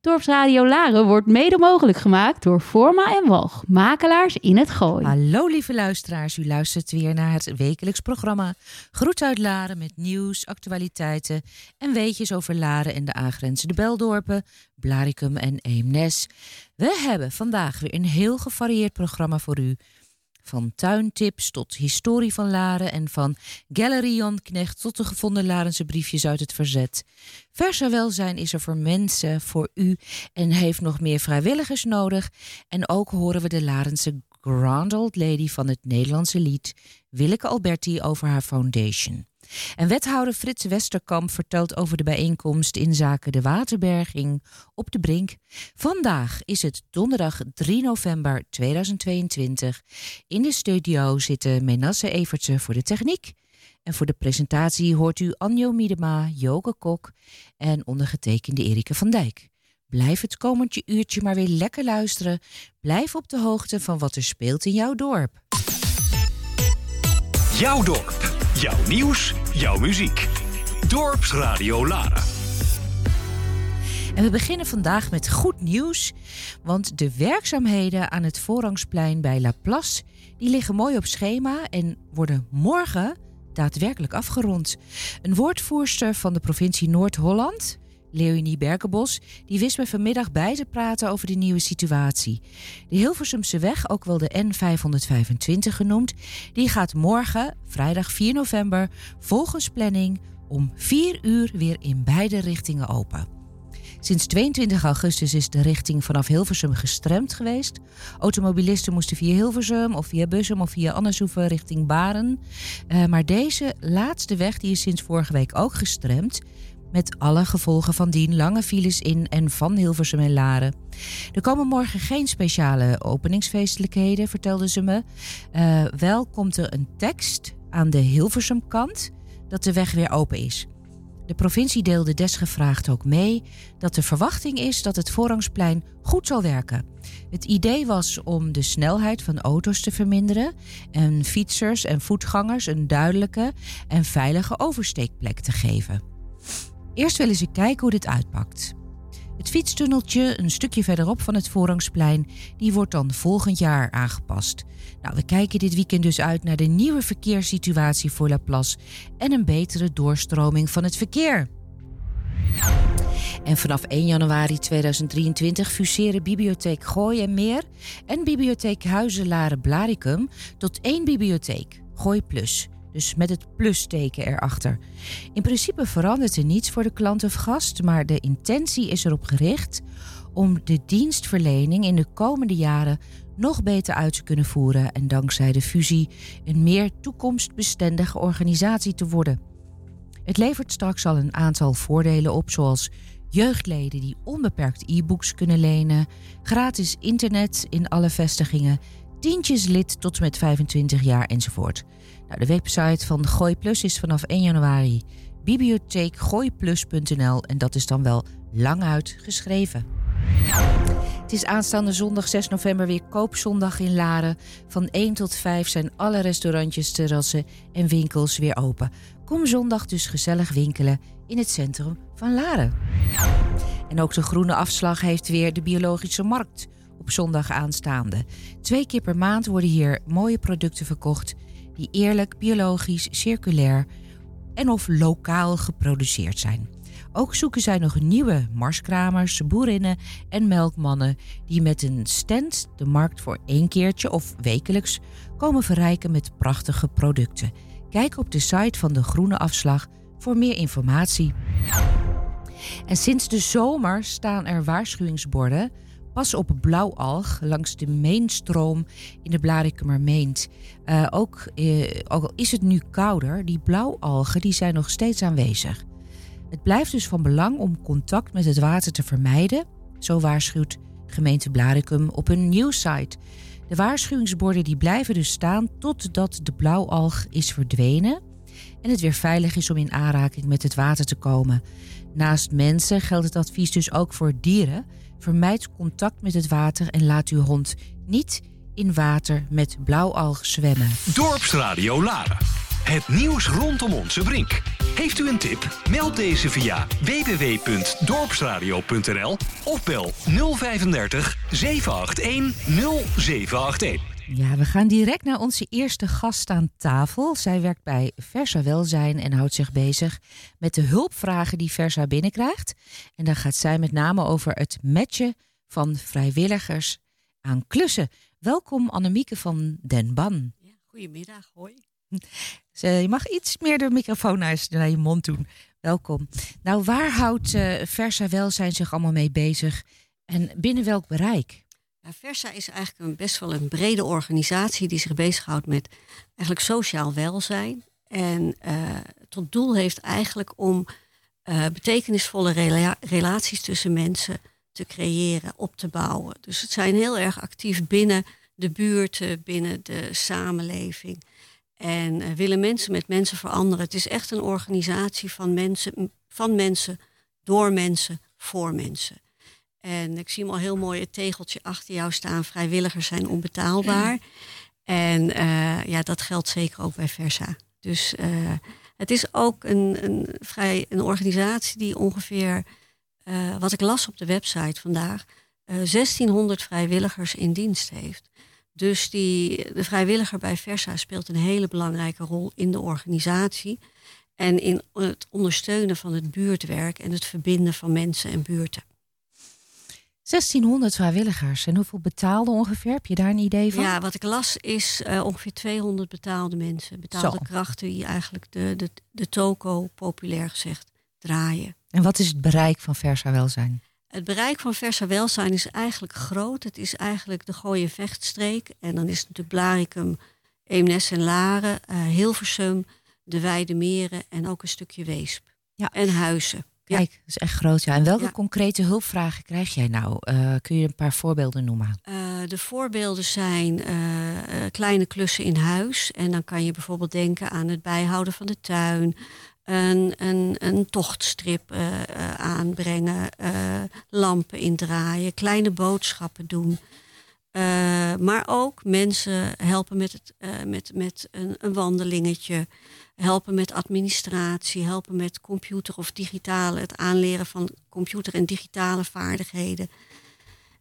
Dorpsradio Laren wordt mede mogelijk gemaakt door Forma en Walg, makelaars in het Gooi. Hallo lieve luisteraars, u luistert weer naar het wekelijks programma Groet uit Laren met nieuws, actualiteiten en weetjes over Laren en de aangrenzende Beldorpen, Blaricum en Eemnes. We hebben vandaag weer een heel gevarieerd programma voor u. Van tuintips tot historie van Laren en van Gallery Jan Knecht tot de gevonden Larense briefjes uit het verzet. Versa welzijn is er voor mensen, voor u en heeft nog meer vrijwilligers nodig. En ook horen we de Larense Grand Old Lady van het Nederlandse lied Willeke Alberti over haar foundation. En wethouder Frits Westerkamp vertelt over de bijeenkomst in zaken de waterberging op de Brink. Vandaag is het donderdag 3 november 2022. In de studio zitten Menasse Evertse voor de techniek. En voor de presentatie hoort u Anjo Miedema, Joke Kok en ondergetekende Erike van Dijk. Blijf het komendje uurtje maar weer lekker luisteren. Blijf op de hoogte van wat er speelt in jouw dorp. Jouw dorp. Jouw nieuws, jouw muziek. Dorpsradio Lara. En we beginnen vandaag met goed nieuws, want de werkzaamheden aan het voorrangsplein bij La Place die liggen mooi op schema en worden morgen daadwerkelijk afgerond. Een woordvoerster van de provincie Noord-Holland, Leonie Berkenbos, die wist me vanmiddag bij te praten over de nieuwe situatie. De Hilversumse weg, ook wel de N525 genoemd, die gaat morgen, vrijdag 4 november, volgens planning om 4 uur weer in beide richtingen open. Sinds 22 augustus is de richting vanaf Hilversum gestremd geweest. Automobilisten moesten via Hilversum of via Bussum of via Annershoeven richting Baren. Uh, maar deze laatste weg die is sinds vorige week ook gestremd. Met alle gevolgen van dien lange files in en van Hilversum en Laren. Er komen morgen geen speciale openingsfeestelijkheden, vertelde ze me. Uh, wel komt er een tekst aan de Hilversum kant dat de weg weer open is. De provincie deelde desgevraagd ook mee dat de verwachting is dat het voorrangsplein goed zal werken. Het idee was om de snelheid van auto's te verminderen en fietsers en voetgangers een duidelijke en veilige oversteekplek te geven. Eerst willen ze kijken hoe dit uitpakt. Het fietstunneltje een stukje verderop van het voorrangsplein, die wordt dan volgend jaar aangepast. Nou, we kijken dit weekend dus uit naar de nieuwe verkeerssituatie voor Laplace en een betere doorstroming van het verkeer. En vanaf 1 januari 2023 fuseren Bibliotheek Gooi en Meer en Bibliotheek Huizenlaren Blaricum tot één bibliotheek, Gooi Plus. Dus met het plusteken erachter. In principe verandert er niets voor de klant of gast, maar de intentie is erop gericht om de dienstverlening in de komende jaren nog beter uit te kunnen voeren en dankzij de fusie een meer toekomstbestendige organisatie te worden. Het levert straks al een aantal voordelen op, zoals jeugdleden die onbeperkt e-books kunnen lenen, gratis internet in alle vestigingen, tientjes lid tot met 25 jaar enzovoort. Nou, de website van Gooi Plus is vanaf 1 januari bibliotheekgooiplus.nl en dat is dan wel lang uit geschreven. Het is aanstaande zondag 6 november weer koopzondag in Laren. Van 1 tot 5 zijn alle restaurantjes, terrassen en winkels weer open. Kom zondag dus gezellig winkelen in het centrum van Laren. En ook de groene afslag heeft weer de biologische markt op zondag aanstaande. Twee keer per maand worden hier mooie producten verkocht die eerlijk, biologisch, circulair en of lokaal geproduceerd zijn. Ook zoeken zij nog nieuwe marskramers, boerinnen en melkmannen die met een stand de markt voor één keertje of wekelijks komen verrijken met prachtige producten. Kijk op de site van de Groene Afslag voor meer informatie. En sinds de zomer staan er waarschuwingsborden Pas op blauwalg langs de meenstroom in de Blarikumermeent. Ook, uh, ook al is het nu kouder, die blauwalgen die zijn nog steeds aanwezig. Het blijft dus van belang om contact met het water te vermijden, zo waarschuwt gemeente Blaricum op hun nieuwsite. De waarschuwingsborden die blijven dus staan totdat de blauwalg is verdwenen en het weer veilig is om in aanraking met het water te komen. Naast mensen geldt het advies dus ook voor dieren. Vermijd contact met het water en laat uw hond niet in water met blauwalg zwemmen. Dorpsradio Laren. Het nieuws rondom onze Brink. Heeft u een tip? Meld deze via www.dorpsradio.nl of bel 035 781 0781. Ja, we gaan direct naar onze eerste gast aan tafel. Zij werkt bij Versa Welzijn en houdt zich bezig met de hulpvragen die Versa binnenkrijgt. En dan gaat zij met name over het matchen van vrijwilligers aan klussen. Welkom Annemieke van Den Ban. Ja, goedemiddag, hoi. Je mag iets meer de microfoon naar je mond doen. Welkom. Nou, waar houdt uh, Versa Welzijn zich allemaal mee bezig en binnen welk bereik? Versa is eigenlijk een, best wel een brede organisatie die zich bezighoudt met eigenlijk sociaal welzijn. En uh, tot doel heeft eigenlijk om uh, betekenisvolle rela relaties tussen mensen te creëren, op te bouwen. Dus het zijn heel erg actief binnen de buurten, binnen de samenleving. En uh, willen mensen met mensen veranderen. Het is echt een organisatie van mensen, van mensen, door mensen, voor mensen. En ik zie hem al heel mooi het tegeltje achter jou staan. Vrijwilligers zijn onbetaalbaar. En uh, ja, dat geldt zeker ook bij Versa. Dus uh, het is ook een, een, vrij, een organisatie die ongeveer, uh, wat ik las op de website vandaag, 1600 vrijwilligers in dienst heeft. Dus die, de vrijwilliger bij Versa speelt een hele belangrijke rol in de organisatie. En in het ondersteunen van het buurtwerk en het verbinden van mensen en buurten. 1600 vrijwilligers. En hoeveel betaalde ongeveer? Heb je daar een idee van? Ja, wat ik las is uh, ongeveer 200 betaalde mensen. Betaalde Zo. krachten die eigenlijk de, de, de toko, populair gezegd, draaien. En wat is het bereik van Versa Welzijn? Het bereik van Versa Welzijn is eigenlijk groot. Het is eigenlijk de Gooie Vechtstreek. En dan is het natuurlijk Blaricum, Eemnes en Laren, uh, Hilversum, de Weide Meren en ook een stukje Weesp. Ja. En Huizen. Kijk, dat is echt groot. Ja. En welke concrete hulpvragen krijg jij nou? Uh, kun je een paar voorbeelden noemen? Uh, de voorbeelden zijn uh, kleine klussen in huis. En dan kan je bijvoorbeeld denken aan het bijhouden van de tuin. Een, een, een tochtstrip aanbrengen. lampen indraaien. Kleine boodschappen doen. Maar ook mensen helpen met, het, met, met een, een wandelingetje helpen met administratie, helpen met computer of digitale, het aanleren van computer en digitale vaardigheden.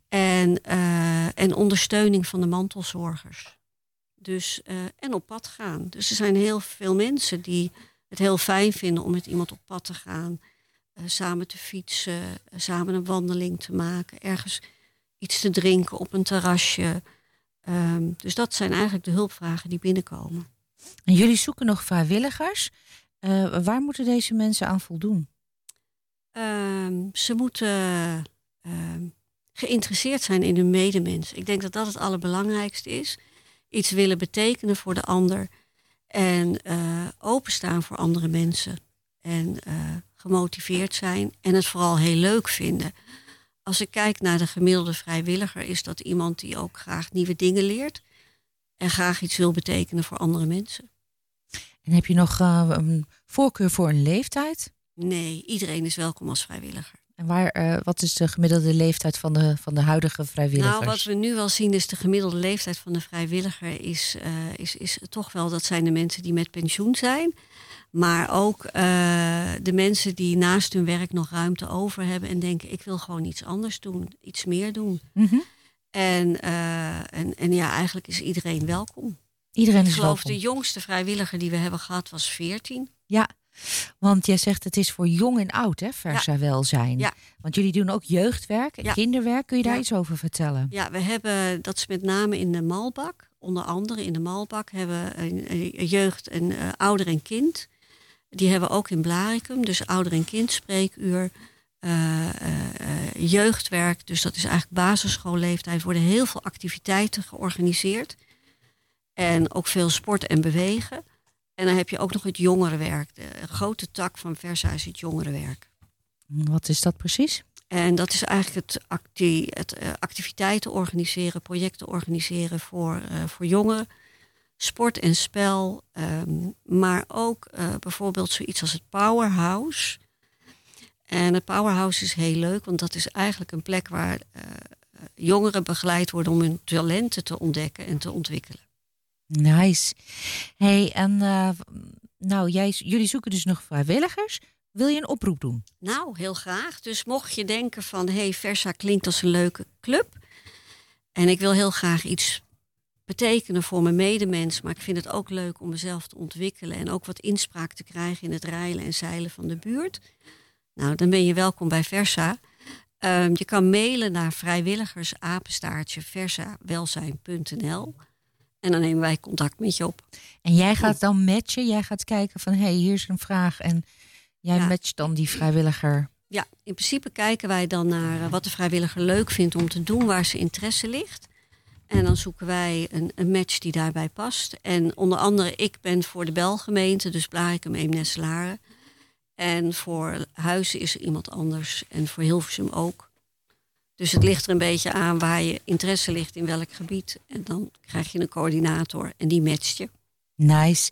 En, uh, en ondersteuning van de mantelzorgers. Dus, en op pad gaan. Dus er zijn heel veel mensen die het heel fijn vinden om met iemand op pad te gaan. Samen te fietsen, samen een wandeling te maken, ergens iets te drinken op een terrasje. Um, dus dat zijn eigenlijk de hulpvragen die binnenkomen. En jullie zoeken nog vrijwilligers. Uh, waar moeten deze mensen aan voldoen? Uh, ze moeten uh, geïnteresseerd zijn in hun medemens. Ik denk dat dat het allerbelangrijkste is. Iets willen betekenen voor de ander. En uh, openstaan voor andere mensen. En gemotiveerd zijn. En het vooral heel leuk vinden. Als ik kijk naar de gemiddelde vrijwilliger, is dat iemand die ook graag nieuwe dingen leert en graag iets wil betekenen voor andere mensen. En heb je nog uh, een voorkeur voor een leeftijd? Nee, iedereen is welkom als vrijwilliger. En waar, uh, wat is de gemiddelde leeftijd van de, van de huidige vrijwilligers? Nou, wat we nu wel zien is de gemiddelde leeftijd van de vrijwilliger is, uh, is, is toch wel, dat zijn de mensen die met pensioen zijn. Maar ook de mensen die naast hun werk nog ruimte over hebben en denken, ik wil gewoon iets anders doen, iets meer doen. Mm -hmm. En, uh, en, en ja, eigenlijk is iedereen welkom. Iedereen is Ik geloof welkom. de jongste vrijwilliger die we hebben gehad was 14. Ja, want jij zegt het is voor jong en oud, hè, Versa ja. Welzijn. Ja. Want jullie doen ook jeugdwerk en Ja. kinderwerk. Kun je daar iets over vertellen? Ja, we hebben, dat is met name in de Malbak. Onder andere in de Malbak hebben we jeugd en eh, ouder en kind. Die hebben we ook in Blaricum, dus ouder en kind spreekuur. eh, eh, jeugdwerk, dus dat is eigenlijk basisschoolleeftijd. Er worden heel veel activiteiten georganiseerd. En ook veel sport en bewegen. En dan heb je ook nog het jongerenwerk. De grote tak van Versa is het jongerenwerk. Wat is dat precies? En dat is eigenlijk het, acti het uh, activiteiten organiseren, projecten organiseren voor, uh, voor jongeren. Sport en spel, um, maar ook uh, bijvoorbeeld zoiets als het Powerhouse. En het Powerhouse is heel leuk, want dat is eigenlijk een plek waar jongeren begeleid worden om hun talenten te ontdekken en te ontwikkelen. Nice. Hey, en uh, nou, jij, jullie zoeken dus nog vrijwilligers. Wil je een oproep doen? Nou, heel graag. Dus mocht je denken van, hey, Versa klinkt als een leuke club. En ik wil heel graag iets betekenen voor mijn medemens. Maar ik vind het ook leuk om mezelf te ontwikkelen. En ook wat inspraak te krijgen in het rijlen en zeilen van de buurt. Nou, dan ben je welkom bij Versa. Um, je kan mailen naar vrijwilligersapenstaartje versawelzijn.nl. En dan nemen wij contact met je op. En jij gaat dan matchen? Jij gaat kijken van, hé, hey, hier is een vraag. En jij matcht dan die vrijwilliger? Ja, in principe kijken wij dan naar eh, wat de vrijwilliger leuk vindt om te doen, waar zijn interesse ligt. En dan zoeken wij een, een, match die daarbij past. En onder andere, ik ben voor de Belgemeente, dus Blarikum, Eemnes, En voor Huizen is er iemand anders. En voor Hilversum ook. Dus het ligt er een beetje aan waar je interesse ligt in welk gebied. En dan krijg je een coördinator en die matcht je. Nice.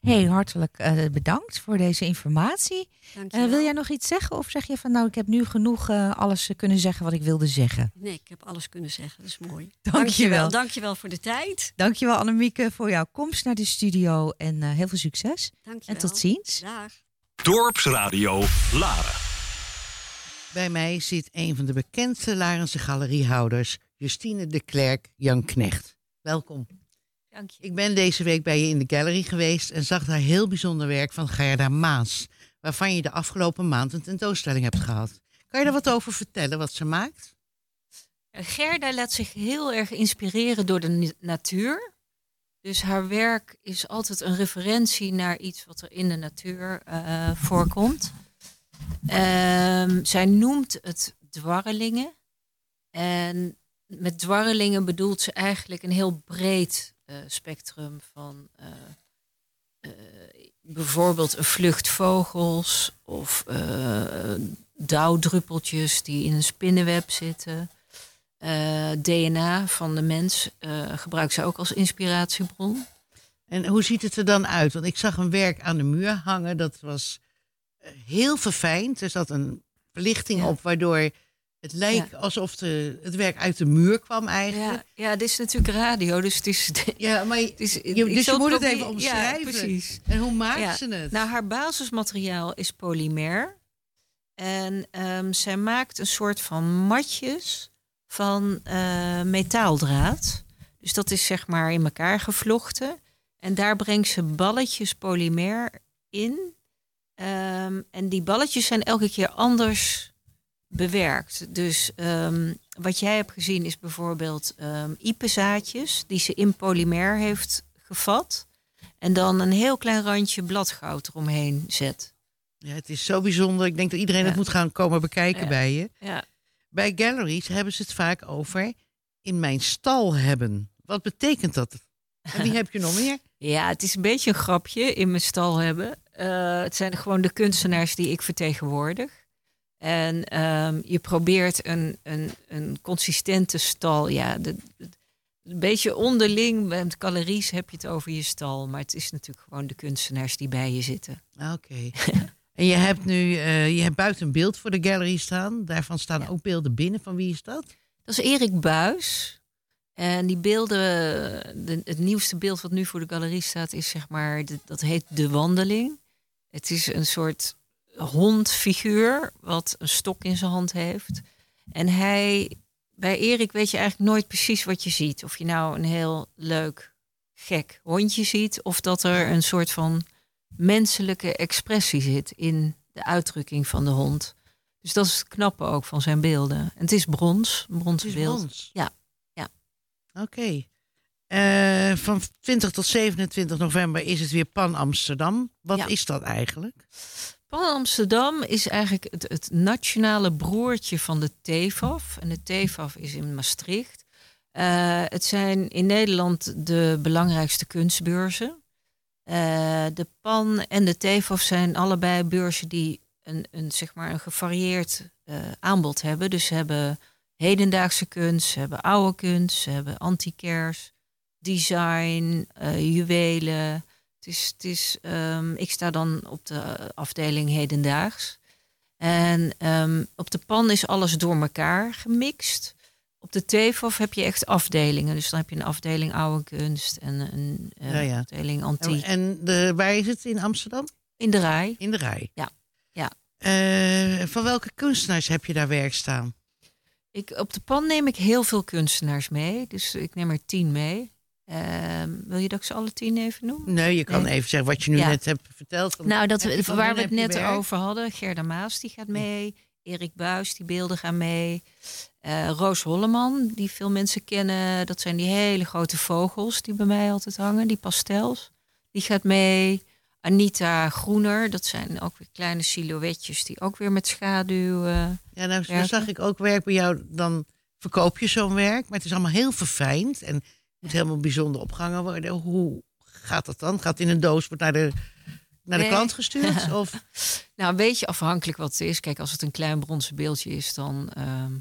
Hey, hartelijk uh, bedankt voor deze informatie. Uh, wil jij nog iets zeggen? Of zeg je van nou, ik heb nu genoeg uh, alles kunnen zeggen wat ik wilde zeggen? Nee, ik heb alles kunnen zeggen. Dat is mooi. Dankjewel. Dankjewel voor de tijd. Dankjewel Annemieke voor jouw komst naar de studio. En heel veel succes. Dankjewel. En tot ziens. Dag. Dorpsradio Laren. Bij mij zit een van de bekendste Larense galeriehouders, Justine de Klerk Jan Knecht. Welkom. Dank je. Ik ben deze week bij je in de gallery geweest en zag daar heel bijzonder werk van Gerda Maas, waarvan je de afgelopen maand een tentoonstelling hebt gehad. Kan je daar wat over vertellen, wat ze maakt? Gerda laat zich heel erg inspireren door de natuur. Dus haar werk is altijd een referentie naar iets wat er in de natuur uh, voorkomt. Um, zij noemt het dwarrelingen. En met dwarrelingen bedoelt ze eigenlijk een heel breed uh, spectrum van uh, bijvoorbeeld een vlucht vogels of dauwdruppeltjes die in een spinnenweb zitten. DNA van de mens gebruikt ze ook als inspiratiebron. En hoe ziet het er dan uit? Want ik zag een werk aan de muur hangen, dat was heel verfijnd. Er zat een verlichting op waardoor het leek alsof de, het werk uit de muur kwam eigenlijk. Ja, ja dit is natuurlijk radio, dus het is... Ja, maar je, is, je, dus je moet het even omschrijven. Ja, precies. En hoe maakt ze het? Nou, haar basismateriaal is polymer. En um, zij maakt een soort van matjes van uh, metaaldraad. Dus dat is zeg maar in elkaar gevlochten. En daar brengt ze balletjes polymer in. Um, en die balletjes zijn elke keer anders bewerkt. Dus um, wat jij hebt gezien is bijvoorbeeld um, ipezaadjes die ze in polymer heeft gevat. En dan een heel klein randje bladgoud eromheen zet. Ja, het is zo bijzonder. Ik denk dat iedereen ja. het moet gaan komen bekijken ja. bij je. Ja. Bij galleries hebben ze het vaak over in mijn stal hebben. Wat betekent dat? En wie heb je nog meer? Ja, het is een beetje een grapje in mijn stal hebben. Uh, het zijn gewoon de kunstenaars die ik vertegenwoordig. En um, je probeert een, een, een consistente stal. Ja, de, de, een beetje onderling met galeries heb je het over je stal. Maar het is natuurlijk gewoon de kunstenaars die bij je zitten. Oké. Okay. en je hebt nu uh, je hebt buiten een beeld voor de gallery staan. Daarvan staan ja. ook beelden binnen. Van wie is dat? Dat is Erik Buis. En die beelden, de, het nieuwste beeld wat nu voor de galerie staat, is zeg maar, de, dat heet De Wandeling. Het is een soort hondfiguur wat een stok in zijn hand heeft. En hij, bij Erik weet je eigenlijk nooit precies wat je ziet. Of je nou een heel leuk, gek hondje ziet, of dat er een soort van menselijke expressie zit in de uitdrukking van de hond. Dus dat is het knappe ook van zijn beelden. En het is brons, bronzen is beeld. Brons. Ja, ja. Oké. Okay. Uh, van 20 tot 27 november is het weer Pan Amsterdam. Wat ja. is dat eigenlijk? Pan Amsterdam is eigenlijk het, het, nationale broertje van de TEFAF. En de TEFAF is in Maastricht. Uh, het zijn in Nederland de belangrijkste kunstbeurzen. Uh, de PAN en de TEFAF zijn allebei beurzen die een, een, zeg maar een gevarieerd uh, aanbod hebben. Dus ze hebben hedendaagse kunst, ze hebben oude kunst, ze hebben antiquairs, design, juwelen. Het is, het is, um, ik sta dan op de afdeling hedendaags. En um, op de pan is alles door elkaar gemixt. op de TEFOF heb je echt afdelingen. Dus dan heb je een afdeling oude kunst en een eh, Ja, ja. afdeling antiek. En de, waar is het in Amsterdam? In de rij. In de rij. Ja, ja. Eh, van welke kunstenaars heb je daar werk staan? Ik, op de pan neem ik heel veel kunstenaars mee. Dus ik neem er tien mee. Ehm, wil je dat ik ze alle tien even noem? Nee, je kan Nee. even zeggen wat je nu Ja. net hebt verteld. Nou, dat, waar we het net werk? over hadden. Gerda Maas die gaat mee. Erik Buis, die beelden gaan mee. Eh, Roos Holleman, die veel mensen kennen. Dat zijn die hele grote vogels die bij mij altijd hangen. Die pastels. Die gaat mee. Anita Groener, dat zijn ook weer kleine silhouetjes die ook weer met schaduw. eh, Ja, nou zag ik ook werk bij jou. Dan verkoop je zo'n werk, maar het is allemaal heel verfijnd. En moet helemaal bijzonder opgehangen worden. Hoe gaat dat dan? Gaat het in een doos, wordt naar de, naar de Nee. klant gestuurd? Of, Nou, een beetje afhankelijk wat het is. Kijk, als het een klein bronzen beeldje is, dan, ehm,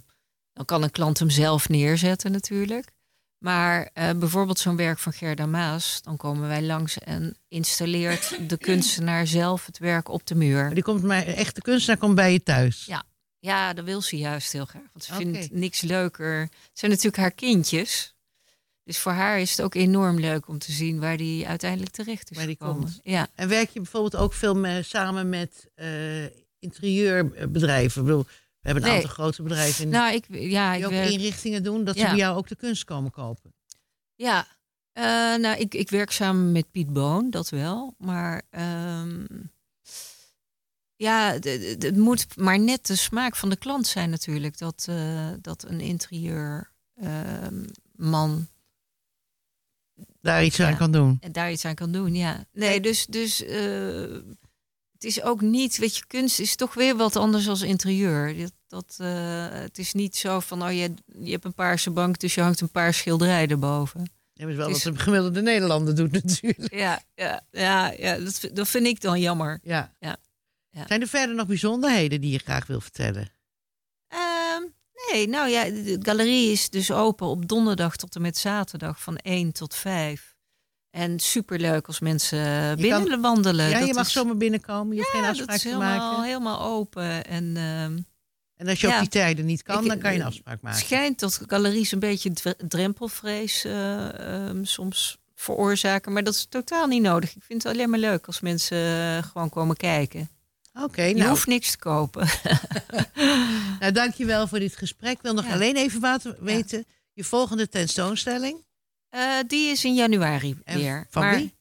dan kan een klant hem zelf neerzetten natuurlijk. Maar eh, bijvoorbeeld zo'n werk van Gerda Maas, dan komen wij langs en installeert de kunstenaar zelf het werk op de muur. die komt maar, echt de kunstenaar komt bij je thuis. Ja. Ja, dat wil ze juist heel graag. Want ze vindt niks leuker. Het zijn natuurlijk haar kindjes. Dus voor haar is het ook enorm leuk om te zien waar die uiteindelijk terecht is Waar die gekomen. komt. Ja. En werk je bijvoorbeeld ook veel me- samen met eh, interieurbedrijven? Ik bedoel, we hebben een Nee. aantal grote bedrijven in, Nou, ik, ja, die ik ook werk- inrichtingen doen, dat ze bij jou ook de kunst komen kopen. Ja, eh, nou, ik, ik werk samen met Piet Boon, dat wel. Maar ehm, ja, het- moet maar net de smaak van de klant zijn natuurlijk. Dat, eh, dat een interieurman Daar iets aan Ja. kan doen. en daar iets aan kan doen. Ja, nee, dus, dus eh, het is ook niet, weet je, kunst is toch weer wat anders als interieur. Dat, dat, eh, het is niet zo van, oh je, je hebt een paarse bank, dus je hangt een paar schilderijen erboven. Dat is wel Het wat is- de gemiddelde Nederlander doet natuurlijk. Ja, ja, ja, ja dat, dat vind ik dan jammer. Ja. Ja. Ja. Zijn er verder nog bijzonderheden die je graag wil vertellen? Nee, nou ja, de galerie is dus open op donderdag tot en met zaterdag van 1 tot 5. En superleuk als mensen binnen kan- wandelen. ja, Dat je mag is- zomaar binnenkomen. Je hoeft geen ja, afspraak te helemaal, maken. helemaal open. En ehm, En als je op ja. die tijden niet kan, Ik- dan kan je een eh, afspraak het maken. schijnt dat galeries een beetje drempelvrees eh, ehm, soms veroorzaken. Maar dat is totaal niet nodig. Ik vind het alleen maar leuk als mensen eh, gewoon komen kijken. Oké, Je nou, hoeft niks te kopen. nou dankjewel voor dit gesprek. Ik wil nog Ja. alleen even weten. Je volgende tentoonstelling. Eh, die is in januari En weer. van maar, wie?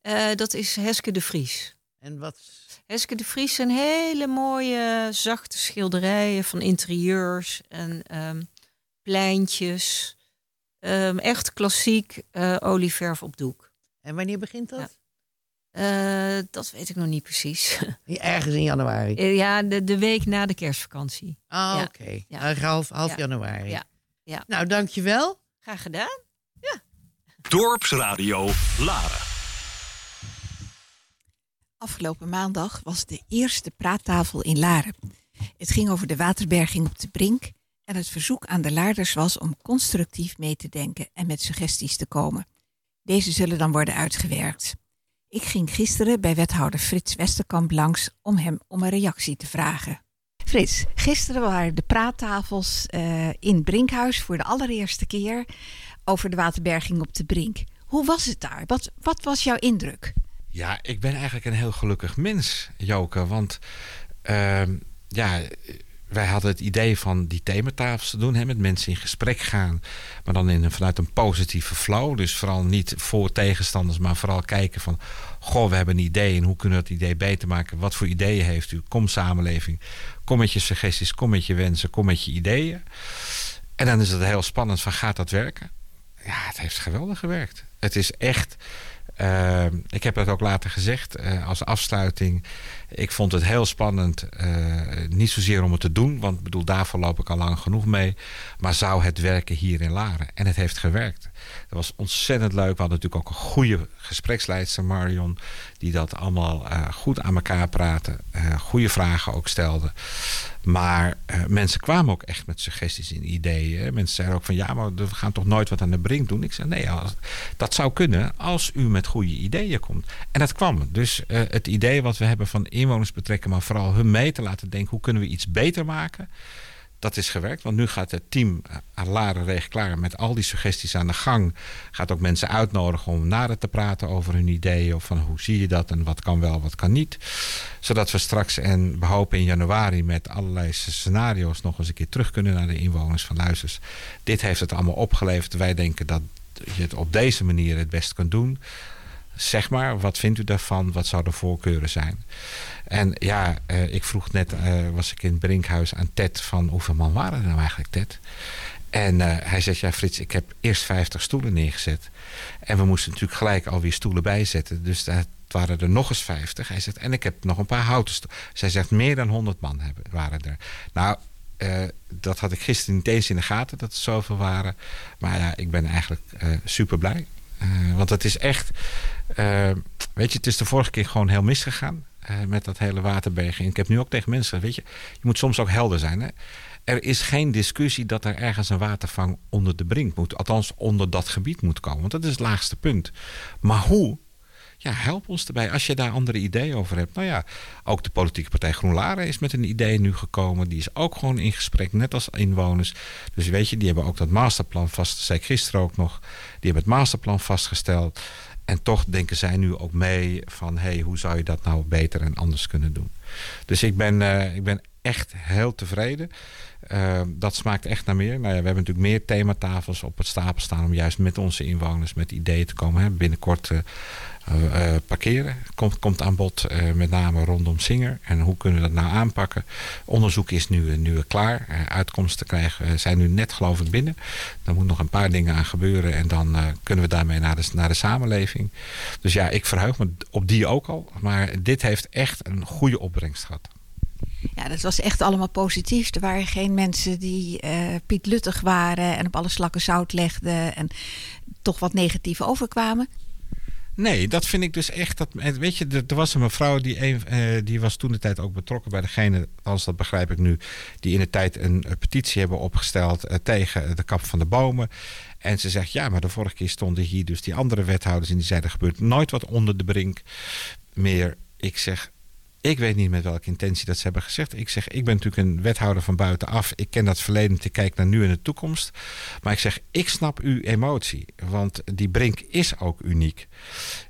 eh, dat is Heske de Vries. En wat... Heske de Vries zijn hele mooie, zachte schilderijen van interieurs en ehm, pleintjes. Ehm, echt klassiek eh olieverf op doek. En wanneer begint dat? Eh, dat weet ik nog niet precies. Ergens in januari. Eh, ja, de, de week na de kerstvakantie. Ah, ja. oké. Ja. Nou, half, half Ja. januari. Ja. Ja. Nou, dankjewel. Graag gedaan. Dorpsradio Laren. Afgelopen maandag was de eerste praattafel in Laren. Het ging over de waterberging op de Brink en het verzoek aan de Laarders was om constructief mee te denken en met suggesties te komen. Deze zullen dan worden uitgewerkt. Ik ging gisteren bij wethouder Frits Westerkamp langs om hem om een reactie te vragen. Frits, gisteren waren de praattafels eh, in Brinkhuis voor de allereerste keer over de waterberging op de Brink. Hoe was het daar? Wat, wat was jouw indruk? Ja, ik ben eigenlijk een heel gelukkig mens, Joke. Want ehm, ja, wij hadden het idee van die thematafels te doen. Hè, met mensen in gesprek gaan. Maar dan in vanuit een positieve flow. Dus vooral niet voor tegenstanders. Maar vooral kijken van... Goh, we hebben een idee. En hoe kunnen we dat idee beter maken? Wat voor ideeën heeft u? Kom samenleving. Kom met je suggesties. Kom met je wensen. Kom met je ideeën. En dan is het heel spannend van gaat dat werken? Ja, het heeft geweldig gewerkt. Het is echt... Uh, ik heb dat ook later gezegd uh, als afsluiting. Ik vond het heel spannend. Uh, niet zozeer om het te doen, want bedoel, daarvoor loop ik al lang genoeg mee. Maar zou het werken hier in Laren? En het heeft gewerkt. Dat was ontzettend leuk. We hadden natuurlijk ook een goede gespreksleidster, Marion. Die dat allemaal uh, goed aan elkaar praten. goede vragen ook stelde. Maar mensen kwamen ook echt met suggesties en ideeën. Mensen zeiden ook van ja, maar we gaan toch nooit wat aan de brink doen. Ik zei nee, dat zou kunnen als u met goede ideeën komt. En dat kwam. Dus het idee wat we hebben van inwoners betrekken, maar vooral hun mee te laten denken, hoe kunnen we iets beter maken? Dat is gewerkt. Want nu gaat het team Laren Regen Klaar met al die suggesties aan de gang. Gaat ook mensen uitnodigen om nader te praten over hun ideeën. Of van hoe zie je dat en wat kan wel, wat kan niet. Zodat we straks en we hopen in januari met allerlei scenario's nog eens een keer terug kunnen naar de inwoners van Luisters. Dit heeft het allemaal opgeleverd. Wij denken dat je het op deze manier het best kunt doen. Zeg maar, wat vindt u daarvan? Wat zouden voorkeuren zijn? En ja, uh, ik vroeg net, uh, was ik in het Brinkhuis aan Ted van hoeveel man waren er nou eigenlijk, Ted? En uh, hij zegt, ja Frits, ik heb eerst 50 stoelen neergezet. En we moesten natuurlijk gelijk alweer stoelen bijzetten. Dus dat waren er nog eens 50. Hij zegt, en ik heb nog een paar houten stoelen. Zij zegt, meer dan 100 man hebben, waren er. Nou, dat had ik gisteren niet eens in de gaten dat er zoveel waren. Maar ja, ik ben eigenlijk super blij. Uh, want het is echt. weet je, het is de vorige keer gewoon heel misgegaan. met dat hele waterberging. Ik heb nu ook tegen mensen Weet je, je moet soms ook helder zijn. Hè? Er is geen discussie dat er ergens een watervang onder de brink moet. Althans, onder dat gebied moet komen. Want dat is het laagste punt. Maar hoe? Ja, help ons erbij. Als je daar andere ideeën over hebt. Nou ja, ook de politieke partij GroenLaren is met een idee nu gekomen. Die is ook gewoon in gesprek, net als inwoners. Dus weet je, die hebben ook dat masterplan vast. Zei ik gisteren ook nog. Die hebben het masterplan vastgesteld. En toch denken zij nu ook mee van... hé, hey, hoe zou je dat nou beter en anders kunnen doen? Dus ik ben, uh, ik ben echt heel tevreden. Uh, dat smaakt echt naar meer. Nou ja, we hebben natuurlijk meer thematafels op het stapel staan... om juist met onze inwoners met ideeën te komen. Hè. Binnenkort uh, uh, parkeren komt, komt aan bod, uh, met name rondom Singer. En hoe kunnen we dat nou aanpakken? Onderzoek is nu, nu klaar. Uh, uitkomsten krijgen, zijn nu net geloof binnen. Er moet nog een paar dingen aan gebeuren en dan kunnen we daarmee naar de, naar de samenleving. Dus ja, ik verheug me op die ook al. Maar dit heeft echt een goede opbrengst gehad. Ja, dat was echt allemaal positief. Er waren geen mensen die Piet Luttig waren en op alle slakken zout legden en toch wat negatief overkwamen. Nee, dat vind ik dus echt. Dat, weet je, er, was een mevrouw die, een, uh, die was toen de tijd ook betrokken bij degene, als dat begrijp ik nu, die in de tijd een, een petitie hebben opgesteld tegen de kap van de bomen. En ze zegt, ja, maar de vorige keer stonden hier dus die andere wethouders en die zeiden, er gebeurt nooit wat onder de brink meer. Ik zeg, ik weet niet met welke intentie dat ze hebben gezegd. Ik zeg, ik ben natuurlijk een wethouder van buitenaf. Ik ken dat verleden, ik kijk naar nu en de toekomst. Maar ik zeg, ik snap uw emotie. Want die brink is ook uniek.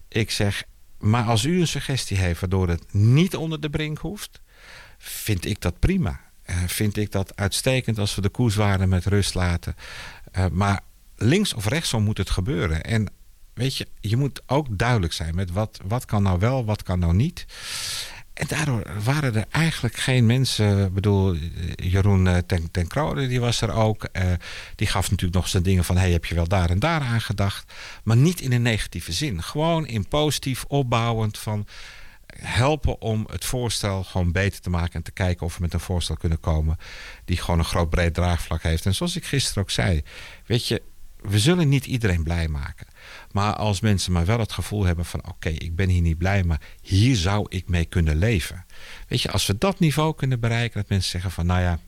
Ik zeg, maar als u een suggestie heeft waardoor het niet onder de brink hoeft... vind ik dat prima. Uh, vind ik dat uitstekend als we de koerswaarde met rust laten. Uh, maar links of rechtsom moet het gebeuren. En weet je, je moet ook duidelijk zijn met wat, wat kan nou wel, wat kan nou niet... En daardoor waren er eigenlijk geen mensen. Ik bedoel, Jeroen eh, ten, ten Krode, die was er ook. Uh, die gaf natuurlijk nog zijn dingen van: hey, heb je wel daar en daar aan gedacht? Maar niet in een negatieve zin. Gewoon in positief, opbouwend van helpen om het voorstel gewoon beter te maken en te kijken of we met een voorstel kunnen komen die gewoon een groot breed draagvlak heeft. En zoals ik gisteren ook zei, weet je, we zullen niet iedereen blij maken. Maar als mensen maar wel het gevoel hebben van... oké, ik ben hier niet blij, maar hier zou ik mee kunnen leven. Weet je, als we dat niveau kunnen bereiken... dat mensen zeggen van, nou ja,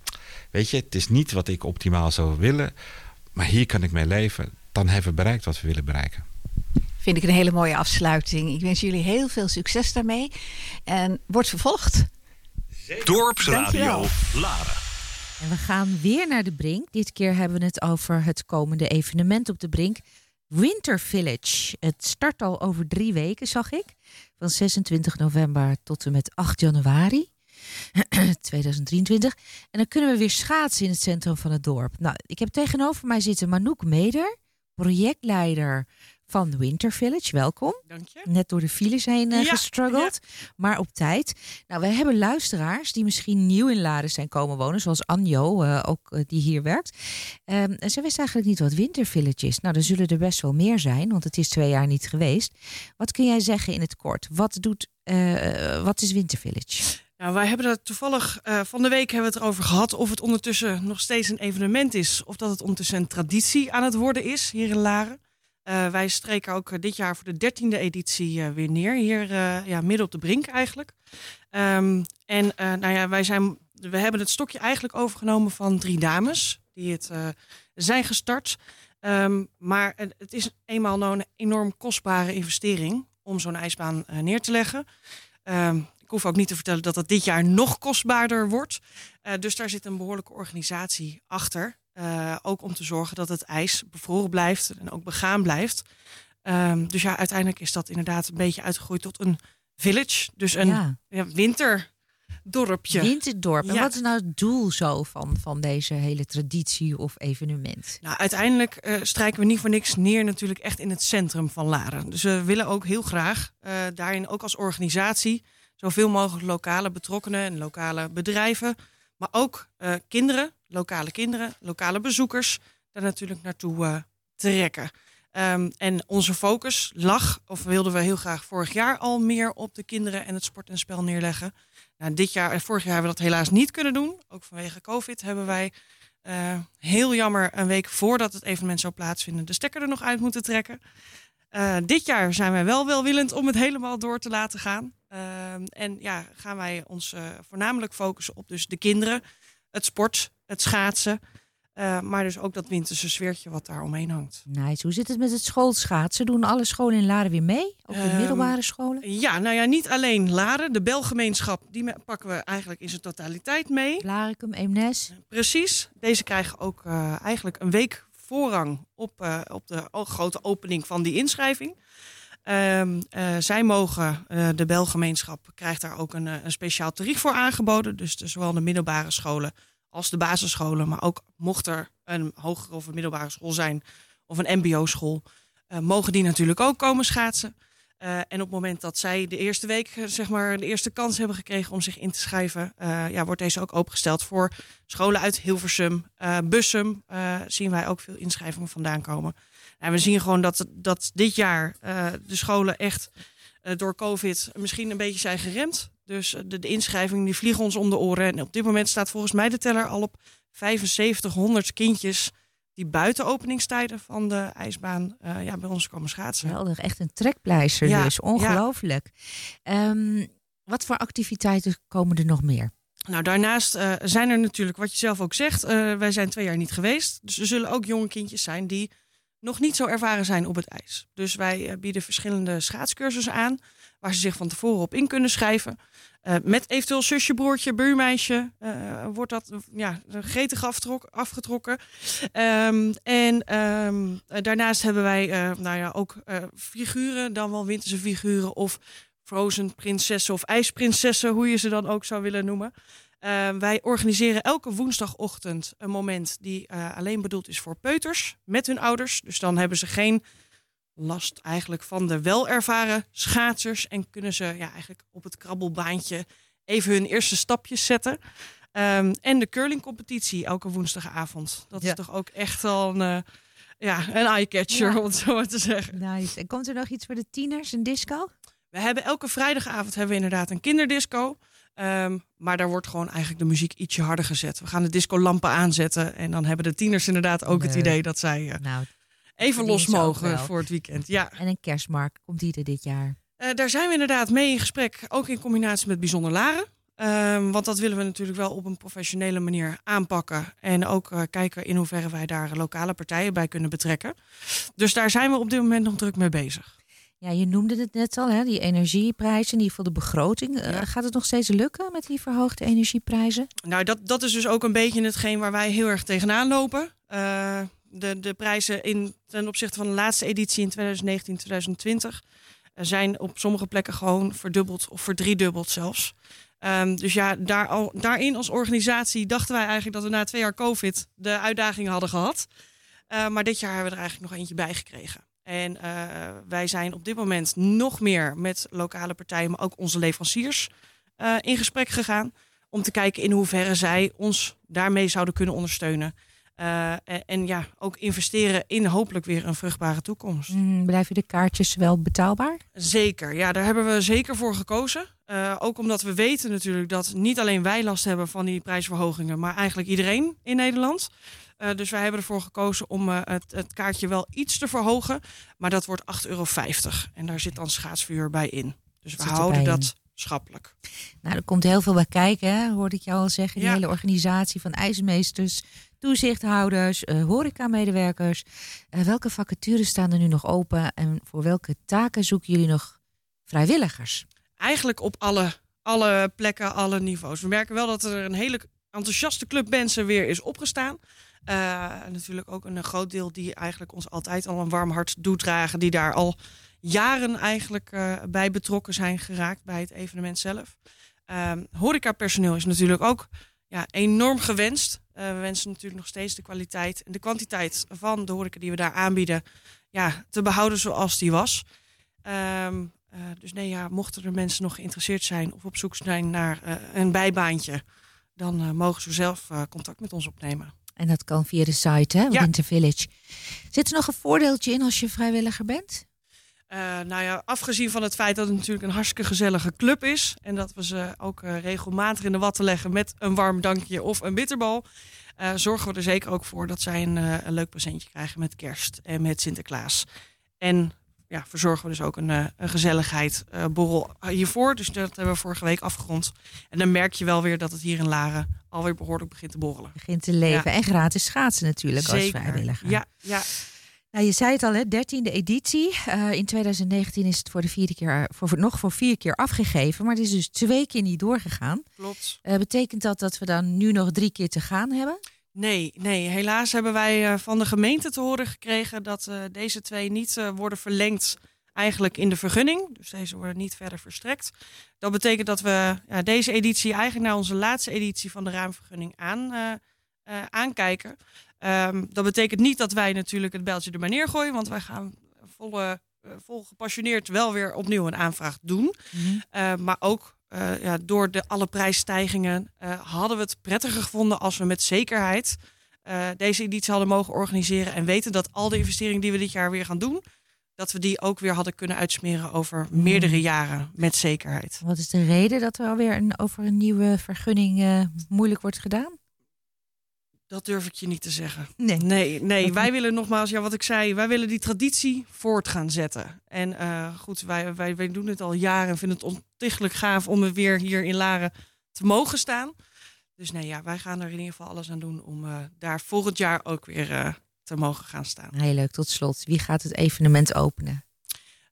weet je... het is niet wat ik optimaal zou willen... maar hier kan ik mee leven... dan hebben we bereikt wat we willen bereiken. Vind ik een hele mooie afsluiting. Ik wens jullie heel veel succes daarmee. En wordt vervolgd. Dorpsradio Laren. En we gaan weer naar de Brink. Dit keer hebben we het over het komende evenement op de Brink. Winter Village. Het start al over drie weken, zag ik. Van 26 november tot en met 8 januari 2023. En dan kunnen we weer schaatsen in het centrum van het dorp. Nou, ik heb tegenover mij zitten Manouk Meder, projectleider van Winter Village. Welkom. Dank je. Net door de files heen uh, Ja, gestruggeld, maar op tijd. Nou, we hebben luisteraars die misschien nieuw in Laren zijn komen wonen, zoals Anjo, eh, ook eh, die hier werkt. Ehm, en ze wist eigenlijk niet wat Winter Village is. Nou, er zullen er best wel meer zijn, want het is twee jaar niet geweest. Wat kun jij zeggen in het kort? Wat, doet, eh, wat is Winter Village? Nou, wij hebben het toevallig eh, van de week hebben we het erover gehad of het ondertussen nog steeds een evenement is of dat het ondertussen een traditie aan het worden is hier in Laren. Eh, wij streken ook eh, dit jaar voor de dertiende editie eh, weer neer, hier ja, midden op de brink eigenlijk. Ehm, en nou ja, wij zijn, we hebben het stokje eigenlijk overgenomen van drie dames die het zijn gestart. Ehm, maar het, is eenmaal nou een enorm kostbare investering om zo'n ijsbaan neer te leggen. Ehm, ik hoef ook niet te vertellen dat het dit jaar nog kostbaarder wordt. Dus daar zit een behoorlijke organisatie achter. Uh, ook om te zorgen dat het ijs bevroren blijft en ook begaan blijft. Um, dus ja, uiteindelijk is dat inderdaad een beetje uitgegroeid tot een village. Dus een ja. Ja, winterdorpje. Winterdorp. En wat is nou het doel zo van, van deze hele traditie of evenement? Nou, uiteindelijk uh, strijken we niet voor niks neer natuurlijk echt in het centrum van Laren. Dus we willen ook heel graag uh, daarin ook als organisatie zoveel mogelijk lokale betrokkenen en lokale bedrijven, maar ook uh, kinderen, lokale kinderen, lokale bezoekers, daar natuurlijk naartoe trekken. Um, en onze focus lag, of wilden we heel graag vorig jaar al meer op de kinderen en het sport en spel neerleggen. Nou, dit jaar en vorig jaar hebben we dat helaas niet kunnen doen. Ook vanwege COVID hebben wij uh, heel jammer een week voordat het evenement zou plaatsvinden de stekker er nog uit moeten trekken. Uh, dit jaar zijn wij wel welwillend om het helemaal door te laten gaan. Uh, en ja, gaan wij ons uh, voornamelijk focussen op dus de kinderen, het sport, het schaatsen. Maar dus ook dat winterse sfeertje wat daar omheen hangt. Nice. Hoe zit het met het schoolschaatsen? Doen alle scholen in Laren weer mee? Ook de um, middelbare scholen? Ja, nou ja, niet alleen Laren. De belgemeenschap, die pakken we eigenlijk in zijn totaliteit mee. Laricum, Eemnes. Precies. Deze krijgen ook eigenlijk een week voorrang op, uh, op de grote opening van die inschrijving. Um, zij mogen, de belgemeenschap krijgt daar ook een, een speciaal tarief voor aangeboden. Dus de, zowel de middelbare scholen als de basisscholen. Maar ook mocht er een hogere of een middelbare school zijn of een mbo-school, uh, mogen die natuurlijk ook komen schaatsen. Uh, en op het moment dat zij de eerste week, zeg maar, de eerste kans hebben gekregen om zich in te schrijven, uh, ja, wordt deze ook opengesteld voor scholen uit Hilversum, Bussum. zien wij ook veel inschrijvingen vandaan komen. En we zien gewoon dat, dat dit jaar de scholen echt door COVID misschien een beetje zijn geremd. Dus de, de inschrijvingen die vliegen ons om de oren. En op dit moment staat volgens mij de teller al op 7500 kindjes die buiten openingstijden van de ijsbaan uh, ja, bij ons komen schaatsen. Geweldig, echt een trekpleister ja, dus. Ongelooflijk. Ja. Um, wat voor activiteiten komen er nog meer? Nou, daarnaast uh, zijn er natuurlijk, wat je zelf ook zegt, uh, wij zijn twee jaar niet geweest. Dus er zullen ook jonge kindjes zijn die nog niet zo ervaren zijn op het ijs. Dus wij bieden verschillende schaatscursussen aan waar ze zich van tevoren op in kunnen schrijven. Uh, met eventueel zusje, broertje, buurmeisje uh, wordt dat ja, gretig afgetrokken. Um, en um, daarnaast hebben wij nou ja, ook figuren, dan wel winterse figuren of frozen prinsessen of ijsprinsessen, hoe je ze dan ook zou willen noemen. wij organiseren elke woensdagochtend een moment die alleen bedoeld is voor peuters met hun ouders. Dus dan hebben ze geen last eigenlijk van de welervaren schaatsers. En kunnen ze ja, eigenlijk op het krabbelbaantje even hun eerste stapjes zetten. Um, en de curlingcompetitie elke woensdagavond. Dat ja. is toch ook echt wel een, uh, ja, een eye-catcher, ja. om het zo maar te zeggen. Nice. En komt er nog iets voor de tieners, een disco? We hebben elke vrijdagavond hebben we inderdaad een kinderdisco. Um, maar daar wordt gewoon eigenlijk de muziek ietsje harder gezet. We gaan de disco-lampen aanzetten. En dan hebben de tieners inderdaad ook nee. het idee dat zij... Uh, nou, even los mogen voor het weekend. Ja. En een kerstmarkt, komt die er dit jaar? Uh, daar zijn we inderdaad mee in gesprek, ook in combinatie met Bijzonder Laren. Um, want dat willen we natuurlijk wel op een professionele manier aanpakken. En ook uh, kijken in hoeverre wij daar lokale partijen bij kunnen betrekken. Dus daar zijn we op dit moment nog druk mee bezig. Ja, je noemde het net al, hè, die energieprijzen, in ieder geval de begroting. Ja. Uh, gaat het nog steeds lukken met die verhoogde energieprijzen? Nou, dat, dat is dus ook een beetje hetgeen waar wij heel erg tegenaan lopen. Uh, de, de prijzen in, ten opzichte van de laatste editie in 2019, 2020 zijn op sommige plekken gewoon verdubbeld of verdriedubbeld zelfs. Um, dus ja, daar al, daarin als organisatie dachten wij eigenlijk dat we na twee jaar COVID de uitdagingen hadden gehad. Uh, maar dit jaar hebben we er eigenlijk nog eentje bij gekregen. En uh, wij zijn op dit moment nog meer met lokale partijen, maar ook onze leveranciers in gesprek gegaan. Om te kijken in hoeverre zij ons daarmee zouden kunnen ondersteunen. Uh, en, en, ja, ook investeren in hopelijk weer een vruchtbare toekomst. Mm, blijven de kaartjes wel betaalbaar? Zeker, ja, daar hebben we zeker voor gekozen. Uh, ook omdat we weten natuurlijk dat niet alleen wij last hebben van die prijsverhogingen, maar eigenlijk iedereen in Nederland. Uh, dus wij hebben ervoor gekozen om het, het, kaartje wel iets te verhogen. Maar dat wordt 8,50 euro. En daar zit dan schaatsvuur bij in. Dus we houden dat schappelijk. Nou, er komt heel veel bij kijken, hè? hoorde ik jou al zeggen. Die ja. hele organisatie van ijsmeesters, toezichthouders, uh, horecamedewerkers. Uh, welke vacatures staan er nu nog open en voor welke taken zoeken jullie nog vrijwilligers? Eigenlijk op alle alle plekken, alle niveaus. We merken wel dat er een hele enthousiaste club mensen weer is opgestaan. Uh, natuurlijk ook een groot deel die eigenlijk ons altijd al een warm hart doet dragen. Die daar al jaren eigenlijk bij betrokken zijn geraakt bij het evenement zelf. Uh, horecapersoneel is natuurlijk ook ja, enorm gewenst. Uh, we wensen natuurlijk nog steeds de kwaliteit en de kwantiteit van de horeca die we daar aanbieden ja, te behouden zoals die was. Um, dus nee, ja, mochten er mensen nog geïnteresseerd zijn of op zoek zijn naar een bijbaantje, dan mogen ze zelf contact met ons opnemen. En dat kan via de site, hè? Ja. Winter Village. Zit er nog een voordeeltje in als je vrijwilliger bent? Uh, nou ja, afgezien van het feit dat het natuurlijk een hartstikke gezellige club is. En dat we ze ook uh, regelmatig in de watten leggen met een warm dankje of een bitterbal. Uh, zorgen we er zeker ook voor dat zij een, een, leuk presentje krijgen met kerst en met Sinterklaas. En ja, verzorgen we dus ook een, een gezelligheidsborrel hiervoor. Dus dat hebben we vorige week afgerond. En dan merk je wel weer dat het hier in Laren alweer behoorlijk begint te borrelen. Begint te leven. Ja. En gratis schaatsen natuurlijk Zeker. als vrijwilliger. Ja, ja. Nou, je zei het al, hè, dertiende editie. Uh, in 2019 is het voor de vierde keer, voor, nog voor vier keer afgegeven. Maar het is dus twee keer niet doorgegaan. Klopt. Uh, betekent dat dat we dan nu nog drie keer te gaan hebben? Nee, nee. Helaas hebben wij van de gemeente te horen gekregen dat deze twee niet worden verlengd eigenlijk in de vergunning. Dus deze worden niet verder verstrekt. Dat betekent dat we ja, deze editie eigenlijk naar onze laatste editie van de raamvergunning aan, aankijken. Um, dat betekent niet dat wij natuurlijk het beltje er maar neergooien, want wij gaan volle, uh, vol gepassioneerd wel weer opnieuw een aanvraag doen. Mhm. Mm -hmm. uh, maar ook uh, ja, door de alle prijsstijgingen hadden we het prettiger gevonden als we met zekerheid deze editie hadden mogen organiseren en weten dat al de investeringen die we dit jaar weer gaan doen, dat we die ook weer hadden kunnen uitsmeren over meerdere Mhm. jaren met zekerheid. Wat is de reden dat er alweer een, over een nieuwe vergunning moeilijk wordt gedaan? Dat durf ik je niet te zeggen. Nee. Nee, nee. wij willen nogmaals, ja, wat ik zei, wij willen die traditie voort gaan zetten. En uh, goed, wij, wij, wij doen het al jaren en vinden het ontiegelijk gaaf om er weer hier in Laren te mogen staan. Dus nee, ja, wij gaan er in ieder geval alles aan doen om uh, daar volgend jaar ook weer uh, te mogen gaan staan. Heel leuk, tot slot. Wie gaat het evenement openen?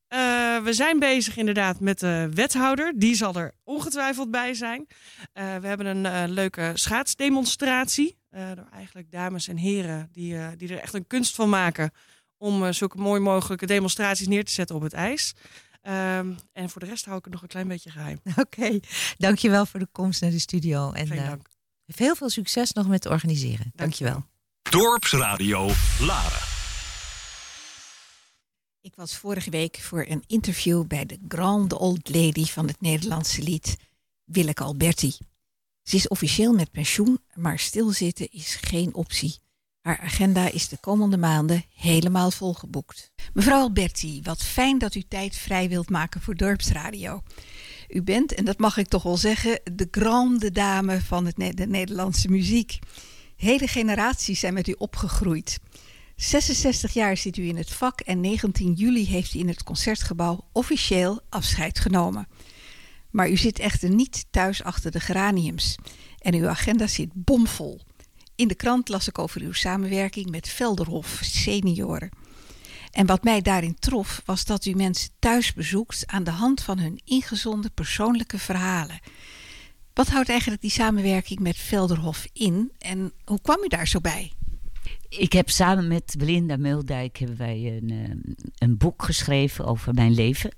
Uh, we zijn bezig inderdaad met de wethouder. Die zal er ongetwijfeld bij zijn. Uh, we hebben een uh, leuke schaatsdemonstratie. Door eigenlijk dames en heren die, die er echt een kunst van maken. Om zulke mooi mogelijke demonstraties neer te zetten op het ijs. Um, en voor de rest hou ik het nog een klein beetje geheim. Oké, okay. dankjewel voor de komst naar de studio. En Geen dank. heel veel succes nog met organiseren. Dankjewel. Dorpsradio Laren. Ik was vorige week voor een interview bij de Grande Old Lady van het Nederlandse lied, Willeke Alberti. Ze is officieel met pensioen, maar stilzitten is geen optie. Haar agenda is de komende maanden helemaal volgeboekt. Mevrouw Alberti, wat fijn dat u tijd vrij wilt maken voor Dorpsradio. U bent, en dat mag ik toch wel zeggen, de grande dame van het, de Nederlandse muziek. Hele generaties zijn met u opgegroeid. 66 jaar zit u in het vak en 19 juli heeft u in het concertgebouw officieel afscheid genomen. Maar u zit echter niet thuis achter de geraniums en uw agenda zit bomvol. In de krant las ik over uw samenwerking met Velderhof senioren. En wat mij daarin trof was dat u mensen thuis bezoekt aan de hand van hun ingezonde persoonlijke verhalen. Wat houdt eigenlijk die samenwerking met Velderhof in en hoe kwam u daar zo bij? Ik heb samen met Belinda Muldijk hebben wij een, een boek geschreven over mijn leven.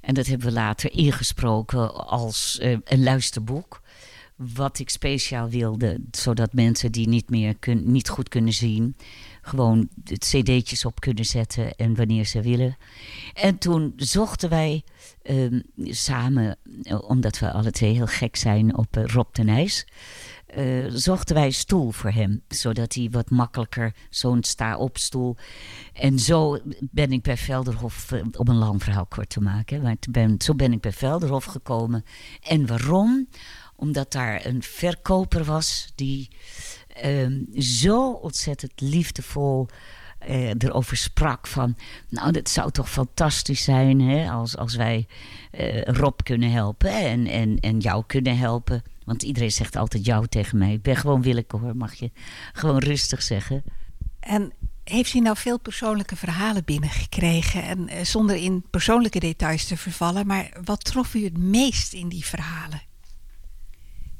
En dat hebben we later ingesproken als uh, een luisterboek. Wat ik speciaal wilde, zodat mensen die niet meer kun, niet goed kunnen zien, gewoon het cd'tjes op kunnen zetten en wanneer ze willen. En toen zochten wij uh, samen, omdat we alle twee heel gek zijn op uh, Rob ten IJs, uh, zochten wij een stoel voor hem. Zodat hij wat makkelijker, zo'n sta-op-stoel. En zo ben ik bij Velderhof, uh, om een lang verhaal kort te maken. Maar ben, zo ben ik bij Velderhof gekomen. En waarom? Omdat daar een verkoper was die uh, zo ontzettend liefdevol uh, erover sprak van... nou, dat zou toch fantastisch zijn hè, als, als wij uh, Rob kunnen helpen en, en, en jou kunnen helpen. Want iedereen zegt altijd jou tegen mij. Ik ben gewoon Willeke hoor, mag je gewoon rustig zeggen. En heeft u nou veel persoonlijke verhalen binnengekregen? En eh, zonder in persoonlijke details te vervallen, maar wat trof u het meest in die verhalen?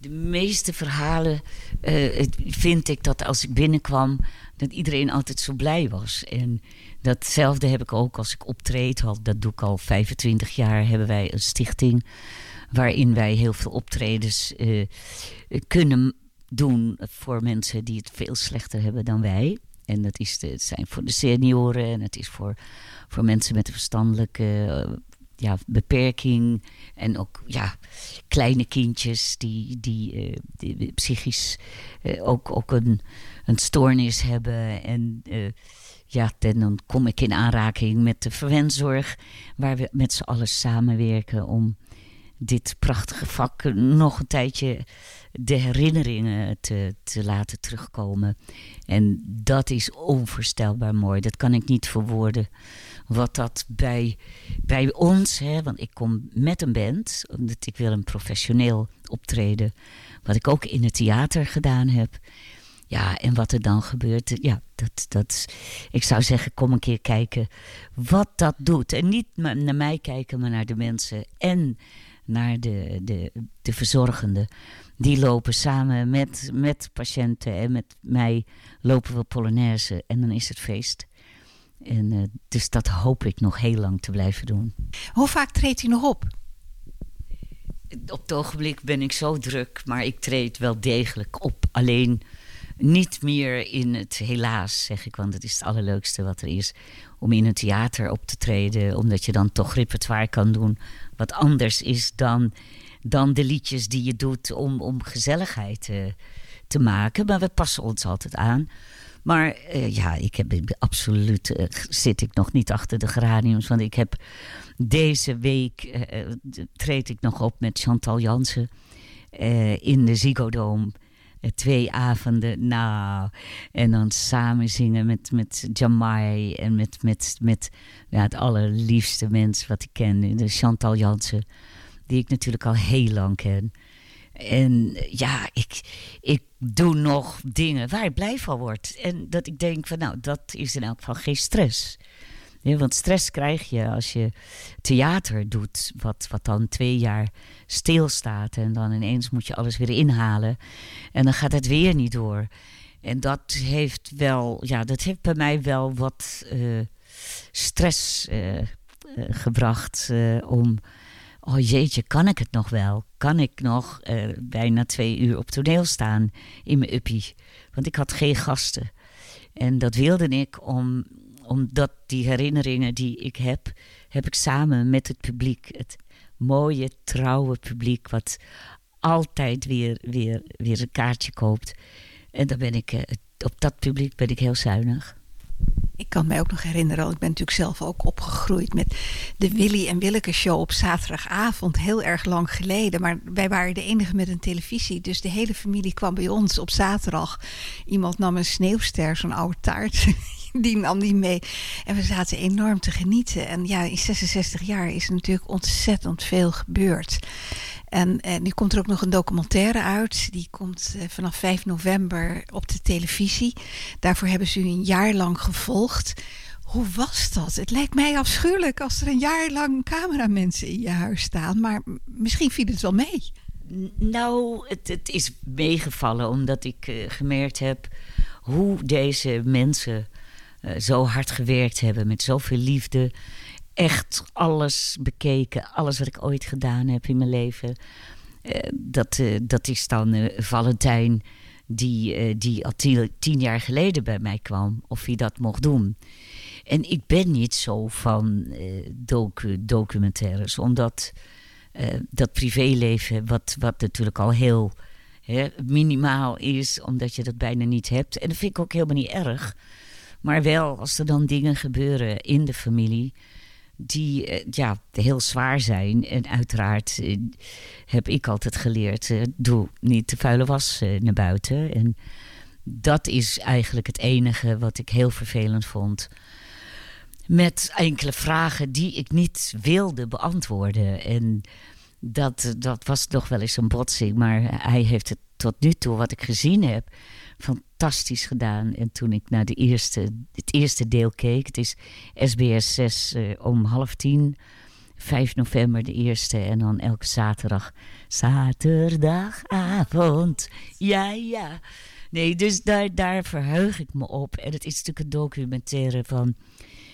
De meeste verhalen eh, vind ik dat als ik binnenkwam, dat iedereen altijd zo blij was. En datzelfde heb ik ook als ik optreed. Dat doe ik al 25 jaar. Hebben wij een stichting waarin wij heel veel optredens eh, kunnen doen voor mensen die het veel slechter hebben dan wij. En dat is het zijn voor de senioren en het is voor, voor mensen met een verstandelijke ja, beperking. En ook ja, kleine kindjes die, die, eh, psychisch eh, ook, ook een, een stoornis hebben. En eh, ja, en dan kom ik in aanraking met de verwenzorg, waar we met z'n allen samenwerken om dit prachtige vak nog een tijdje de herinneringen te, te laten terugkomen. En dat is onvoorstelbaar mooi. Dat kan ik niet verwoorden. Wat dat bij, bij ons, hè, want ik kom met een band, omdat ik wil een professioneel optreden, wat ik ook in het theater gedaan heb. Ja, en wat er dan gebeurt, ja, dat, dat, ik zou zeggen, kom een keer kijken wat dat doet. En niet naar mij kijken, maar naar de mensen en naar de, de, de verzorgenden. Die lopen samen met, met patiënten en met mij lopen we Polonaise en dan is het feest. En, eh, dus dat hoop ik nog heel lang te blijven doen. Hoe vaak treedt u nog op? Op het ogenblik ben ik zo druk, maar ik treed wel degelijk op. Alleen niet meer in het helaas, zeg ik, want het is het allerleukste wat er is. Om in een theater op te treden, omdat je dan toch repertoire kan doen. Wat anders is dan, dan de liedjes die je doet om, om gezelligheid eh, te maken. Maar we passen ons altijd aan. Maar eh, ja, ik heb absoluut eh, zit ik nog niet achter de geraniums. Want ik heb deze week treed ik nog op met Chantal Jansen in de Ziggo Dome. Twee avonden, nou, en dan samen zingen met, met Jamai en met, met, met ja, het allerliefste mens wat ik ken, de Chantal Jansen, die ik natuurlijk al heel lang ken. En ja, ik, ik doe nog dingen waar ik blij van word. En dat ik denk van, nou, dat is in elk geval geen stress. Want stress krijg je als je theater doet, wat, wat dan twee jaar stilstaat. En dan ineens moet je alles weer inhalen. En dan gaat het weer niet door. En dat heeft wel, ja, dat heeft bij mij wel wat eh, stress eh, eh, gebracht. om, oh jeetje, kan ik het nog wel? Kan ik nog eh, bijna twee uur op toneel staan in mijn uppie? Want ik had geen gasten. En dat wilde ik om, omdat die herinneringen die ik heb, heb ik samen met het publiek. Het mooie, trouwe publiek, wat altijd weer, weer, weer een kaartje koopt. En dan ben ik, eh, op dat publiek ben ik heel zuinig. Ik kan mij ook nog herinneren, want ik ben natuurlijk zelf ook opgegroeid met de Willy en Willeke show op zaterdagavond, heel erg lang geleden. Maar wij waren de enige met een televisie, dus de hele familie kwam bij ons op zaterdag. Iemand nam een sneeuwster, zo'n oude taart, die nam die mee. En we zaten enorm te genieten. En ja, in 66 jaar is natuurlijk ontzettend veel gebeurd. En, nu komt er ook nog een documentaire uit. Die komt eh, vanaf 5 november op de televisie. Daarvoor hebben ze u een jaar lang gevolgd. Hoe was dat? Het lijkt mij afschuwelijk als er een jaar lang cameramensen in je huis staan. Maar misschien viel het wel mee. Nou, het, het is meegevallen omdat ik eh, gemerkt heb hoe deze mensen eh, zo hard gewerkt hebben met zoveel liefde. Echt alles bekeken, alles wat ik ooit gedaan heb in mijn leven. Eh, dat, eh, dat is dan eh, Valentijn, die, die al tien, tien jaar geleden bij mij kwam, of hij dat mocht doen. En ik ben niet zo van docu, documentaires, omdat dat privéleven, wat, wat natuurlijk al heel hè, minimaal is, omdat je dat bijna niet hebt. En dat vind ik ook helemaal niet erg. Maar wel als er dan dingen gebeuren in de familie die eh, ja, heel zwaar zijn. En uiteraard eh, heb ik altijd geleerd, eh, doe niet de vuile was naar buiten. En dat is eigenlijk het enige wat ik heel vervelend vond. Met enkele vragen die ik niet wilde beantwoorden. En dat, dat was nog wel eens een botsing. Maar hij heeft het tot nu toe, wat ik gezien heb, fantastisch gedaan. En toen ik naar de eerste, het eerste deel keek, het is SBS 6 eh, om half tien. 5 november de eerste en dan elke zaterdag. Zaterdagavond, ja, ja. Nee, dus daar, daar verheug ik me op. En het is natuurlijk een documentaire van,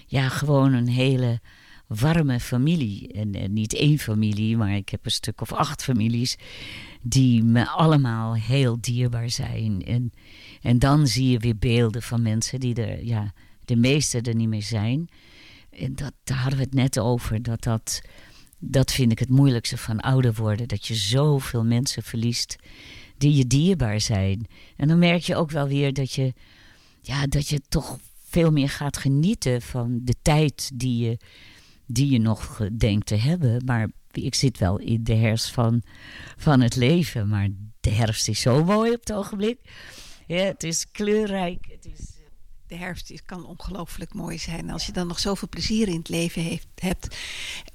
ja, gewoon een hele warme familie. En, en, niet één familie, maar ik heb een stuk of acht families die me allemaal heel dierbaar zijn. En, en dan zie je weer beelden van mensen die er, ja, de meeste er niet meer zijn. En dat, daar hadden we het net over, dat dat, dat vind ik het moeilijkste van ouder worden. Dat je zoveel mensen verliest die je dierbaar zijn. En dan merk je ook wel weer dat je, ja, dat je toch veel meer gaat genieten van de tijd die je, die je nog denkt te hebben. Maar ik zit wel in de herfst van, van het leven. Maar de herfst is zo mooi op het ogenblik. Ja, het is kleurrijk. Het is, de herfst kan ongelooflijk mooi zijn. Als je dan nog zoveel plezier in het leven heeft, hebt.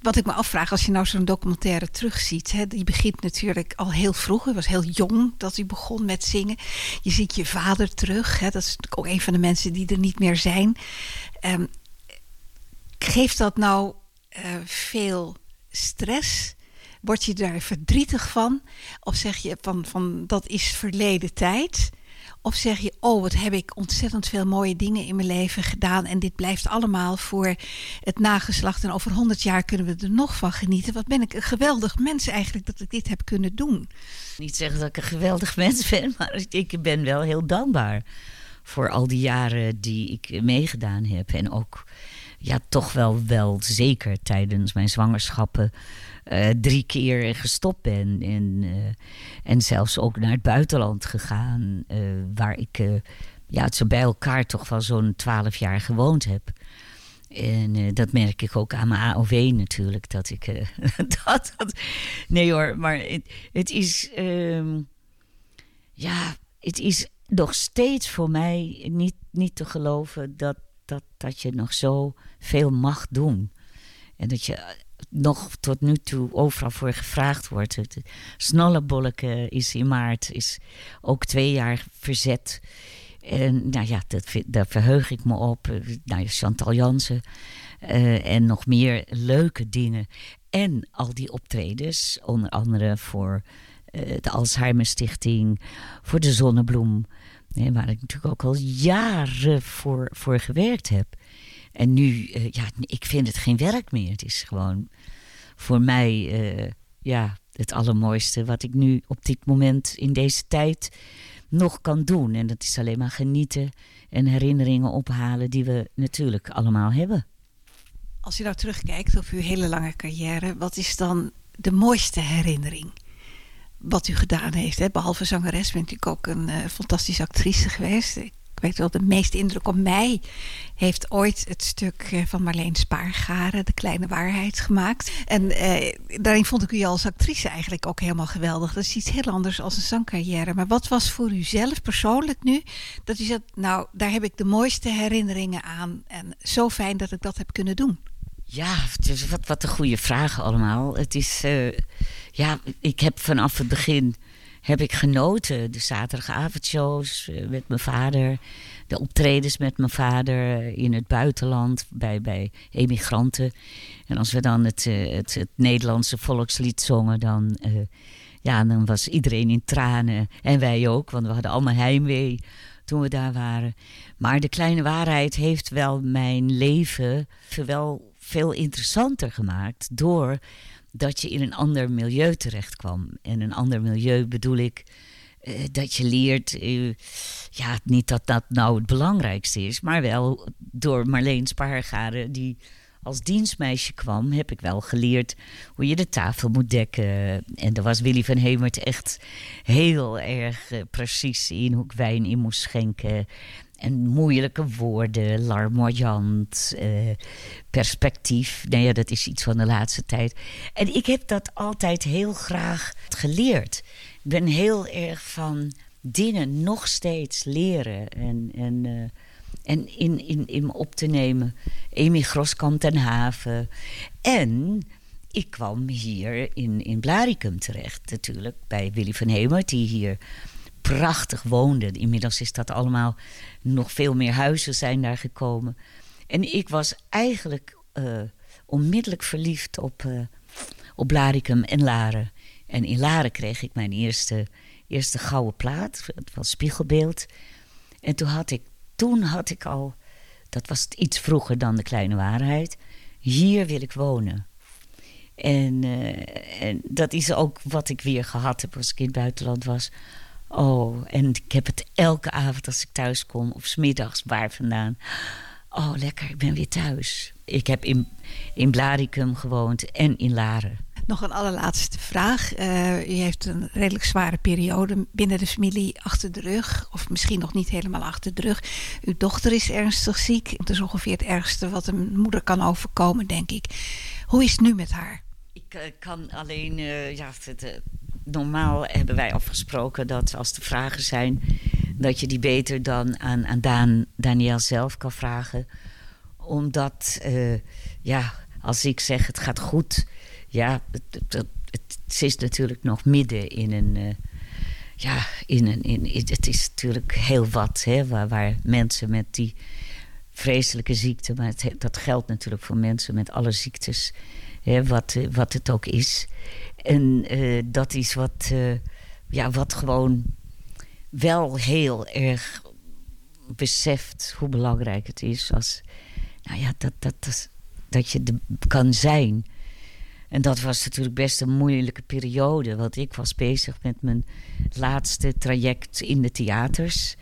Wat ik me afvraag, als je nou zo'n documentaire terugziet. Hè, die begint natuurlijk al heel vroeg. Hij was heel jong dat hij begon met zingen. Je ziet je vader terug. Hè, dat is natuurlijk ook een van de mensen die er niet meer zijn. Um, geeft dat nou uh, veel stress? Word je daar verdrietig van? Of zeg je van, van dat is verleden tijd? Of zeg je, oh wat heb ik ontzettend veel mooie dingen in mijn leven gedaan en dit blijft allemaal voor het nageslacht en over honderd jaar kunnen we er nog van genieten. Wat ben ik een geweldig mens eigenlijk dat ik dit heb kunnen doen. Niet zeggen dat ik een geweldig mens ben, maar ik ben wel heel dankbaar voor al die jaren die ik meegedaan heb. En ook ja, toch wel, wel zeker tijdens mijn zwangerschappen uh, drie keer gestopt ben. En, uh, en zelfs ook naar het buitenland gegaan, uh, waar ik ja, het zo bij elkaar toch wel zo'n twaalf jaar gewoond heb. En dat merk ik ook aan mijn AOW natuurlijk. Dat ik. dat, dat, nee hoor, maar het, het is. Um, ja, het is nog steeds voor mij niet, niet te geloven dat, dat, dat je nog zo veel mag doen. En dat je nog tot nu toe overal voor gevraagd wordt. Het Snollebolke is in maart, is ook twee jaar verzet. En nou ja, dat, daar verheug ik me op. Nou, Chantal Jansen. Uh, en nog meer leuke dingen. En al die optredens, onder andere voor uh, de Alzheimer Stichting, voor de Zonnebloem. Waar ik natuurlijk ook al jaren voor, voor gewerkt heb. En nu, uh, ja, ik vind het geen werk meer. Het is gewoon voor mij uh, ja, het allermooiste wat ik nu op dit moment in deze tijd nog kan doen. En dat is alleen maar genieten en herinneringen ophalen die we natuurlijk allemaal hebben. Als je nou terugkijkt op uw hele lange carrière, wat is dan de mooiste herinnering? Wat u gedaan heeft. Hè? Behalve zangeres bent u ook een uh, fantastische actrice geweest. Ik weet wel, de meeste indruk op mij heeft ooit het stuk eh, van Marleen Spaargaren, De Kleine Waarheid, gemaakt. En eh, daarin vond ik u als actrice eigenlijk ook helemaal geweldig. Dat is iets heel anders als een zangcarrière. Maar wat was voor u zelf persoonlijk nu? Dat u zegt, nou, daar heb ik de mooiste herinneringen aan. En zo fijn dat ik dat heb kunnen doen. Ja, dus wat, wat een goede vragen allemaal. Het is, uh, ja, ik heb vanaf het begin heb ik genoten. De zaterdagavondshows eh, met mijn vader. De optredens met mijn vader in het buitenland bij, bij emigranten. En als we dan het, eh, het, het Nederlandse volkslied zongen, dan, ja, dan was iedereen in tranen. En wij ook, want we hadden allemaal heimwee toen we daar waren. Maar de kleine waarheid heeft wel mijn leven wel veel interessanter gemaakt door dat je in een ander milieu terecht kwam. En een ander milieu bedoel ik uh, dat je leert, uh, ja, niet dat dat nou het belangrijkste is, maar wel door Marleen Spaargaren, die als dienstmeisje kwam, heb ik wel geleerd hoe je de tafel moet dekken. En daar was Willy van Hemert echt heel erg uh, precies in hoe ik wijn in moest schenken en moeilijke woorden, larmoyant, uh, perspectief. Nou ja, dat is iets van de laatste tijd. En ik heb dat altijd heel graag geleerd. Ik ben heel erg van dingen nog steeds leren en, en, uh, en in, in, in op te nemen. Amy Groskamp ten Haven. En ik kwam hier in, in Blaricum terecht natuurlijk, bij Willy van Hemert, die hier prachtig woonde. Inmiddels is dat allemaal, nog veel meer huizen zijn daar gekomen. En ik was eigenlijk uh, onmiddellijk verliefd op, uh, op Blaricum en Laren. En in Laren kreeg ik mijn eerste, eerste gouden plaat, het was spiegelbeeld. En toen had ik, toen had ik al, dat was iets vroeger dan de kleine waarheid, hier wil ik wonen. En, uh, en dat is ook wat ik weer gehad heb als ik in het buitenland was. Oh, en ik heb het elke avond als ik thuis kom, of smiddags, waar vandaan. Oh, lekker, ik ben weer thuis. Ik heb in, in Blaricum gewoond en in Laren. Nog een allerlaatste vraag. Uh, u heeft een redelijk zware periode binnen de familie achter de rug. Of misschien nog niet helemaal achter de rug. Uw dochter is ernstig ziek. Dat is ongeveer het ergste wat een moeder kan overkomen, denk ik. Hoe is het nu met haar? Ik uh, kan alleen... Uh, ja, het, normaal hebben wij afgesproken dat als er vragen zijn... dat je die beter dan aan, aan Daan, Daniel zelf kan vragen. Omdat, ja, als ik zeg het gaat goed ja, het, het, is natuurlijk nog midden in een. Uh, ja, in een, in, het is natuurlijk heel wat hè, waar, waar mensen met die vreselijke ziekte, maar dat geldt natuurlijk voor mensen met alle ziektes, hè, wat, eh, wat het ook is. En uh, dat is wat, ja, wat gewoon wel heel erg beseft hoe belangrijk het is als, nou ja, dat, dat, dat, dat je er kan zijn en dat was natuurlijk best een moeilijke periode. Want ik was bezig met mijn laatste traject in de theaters.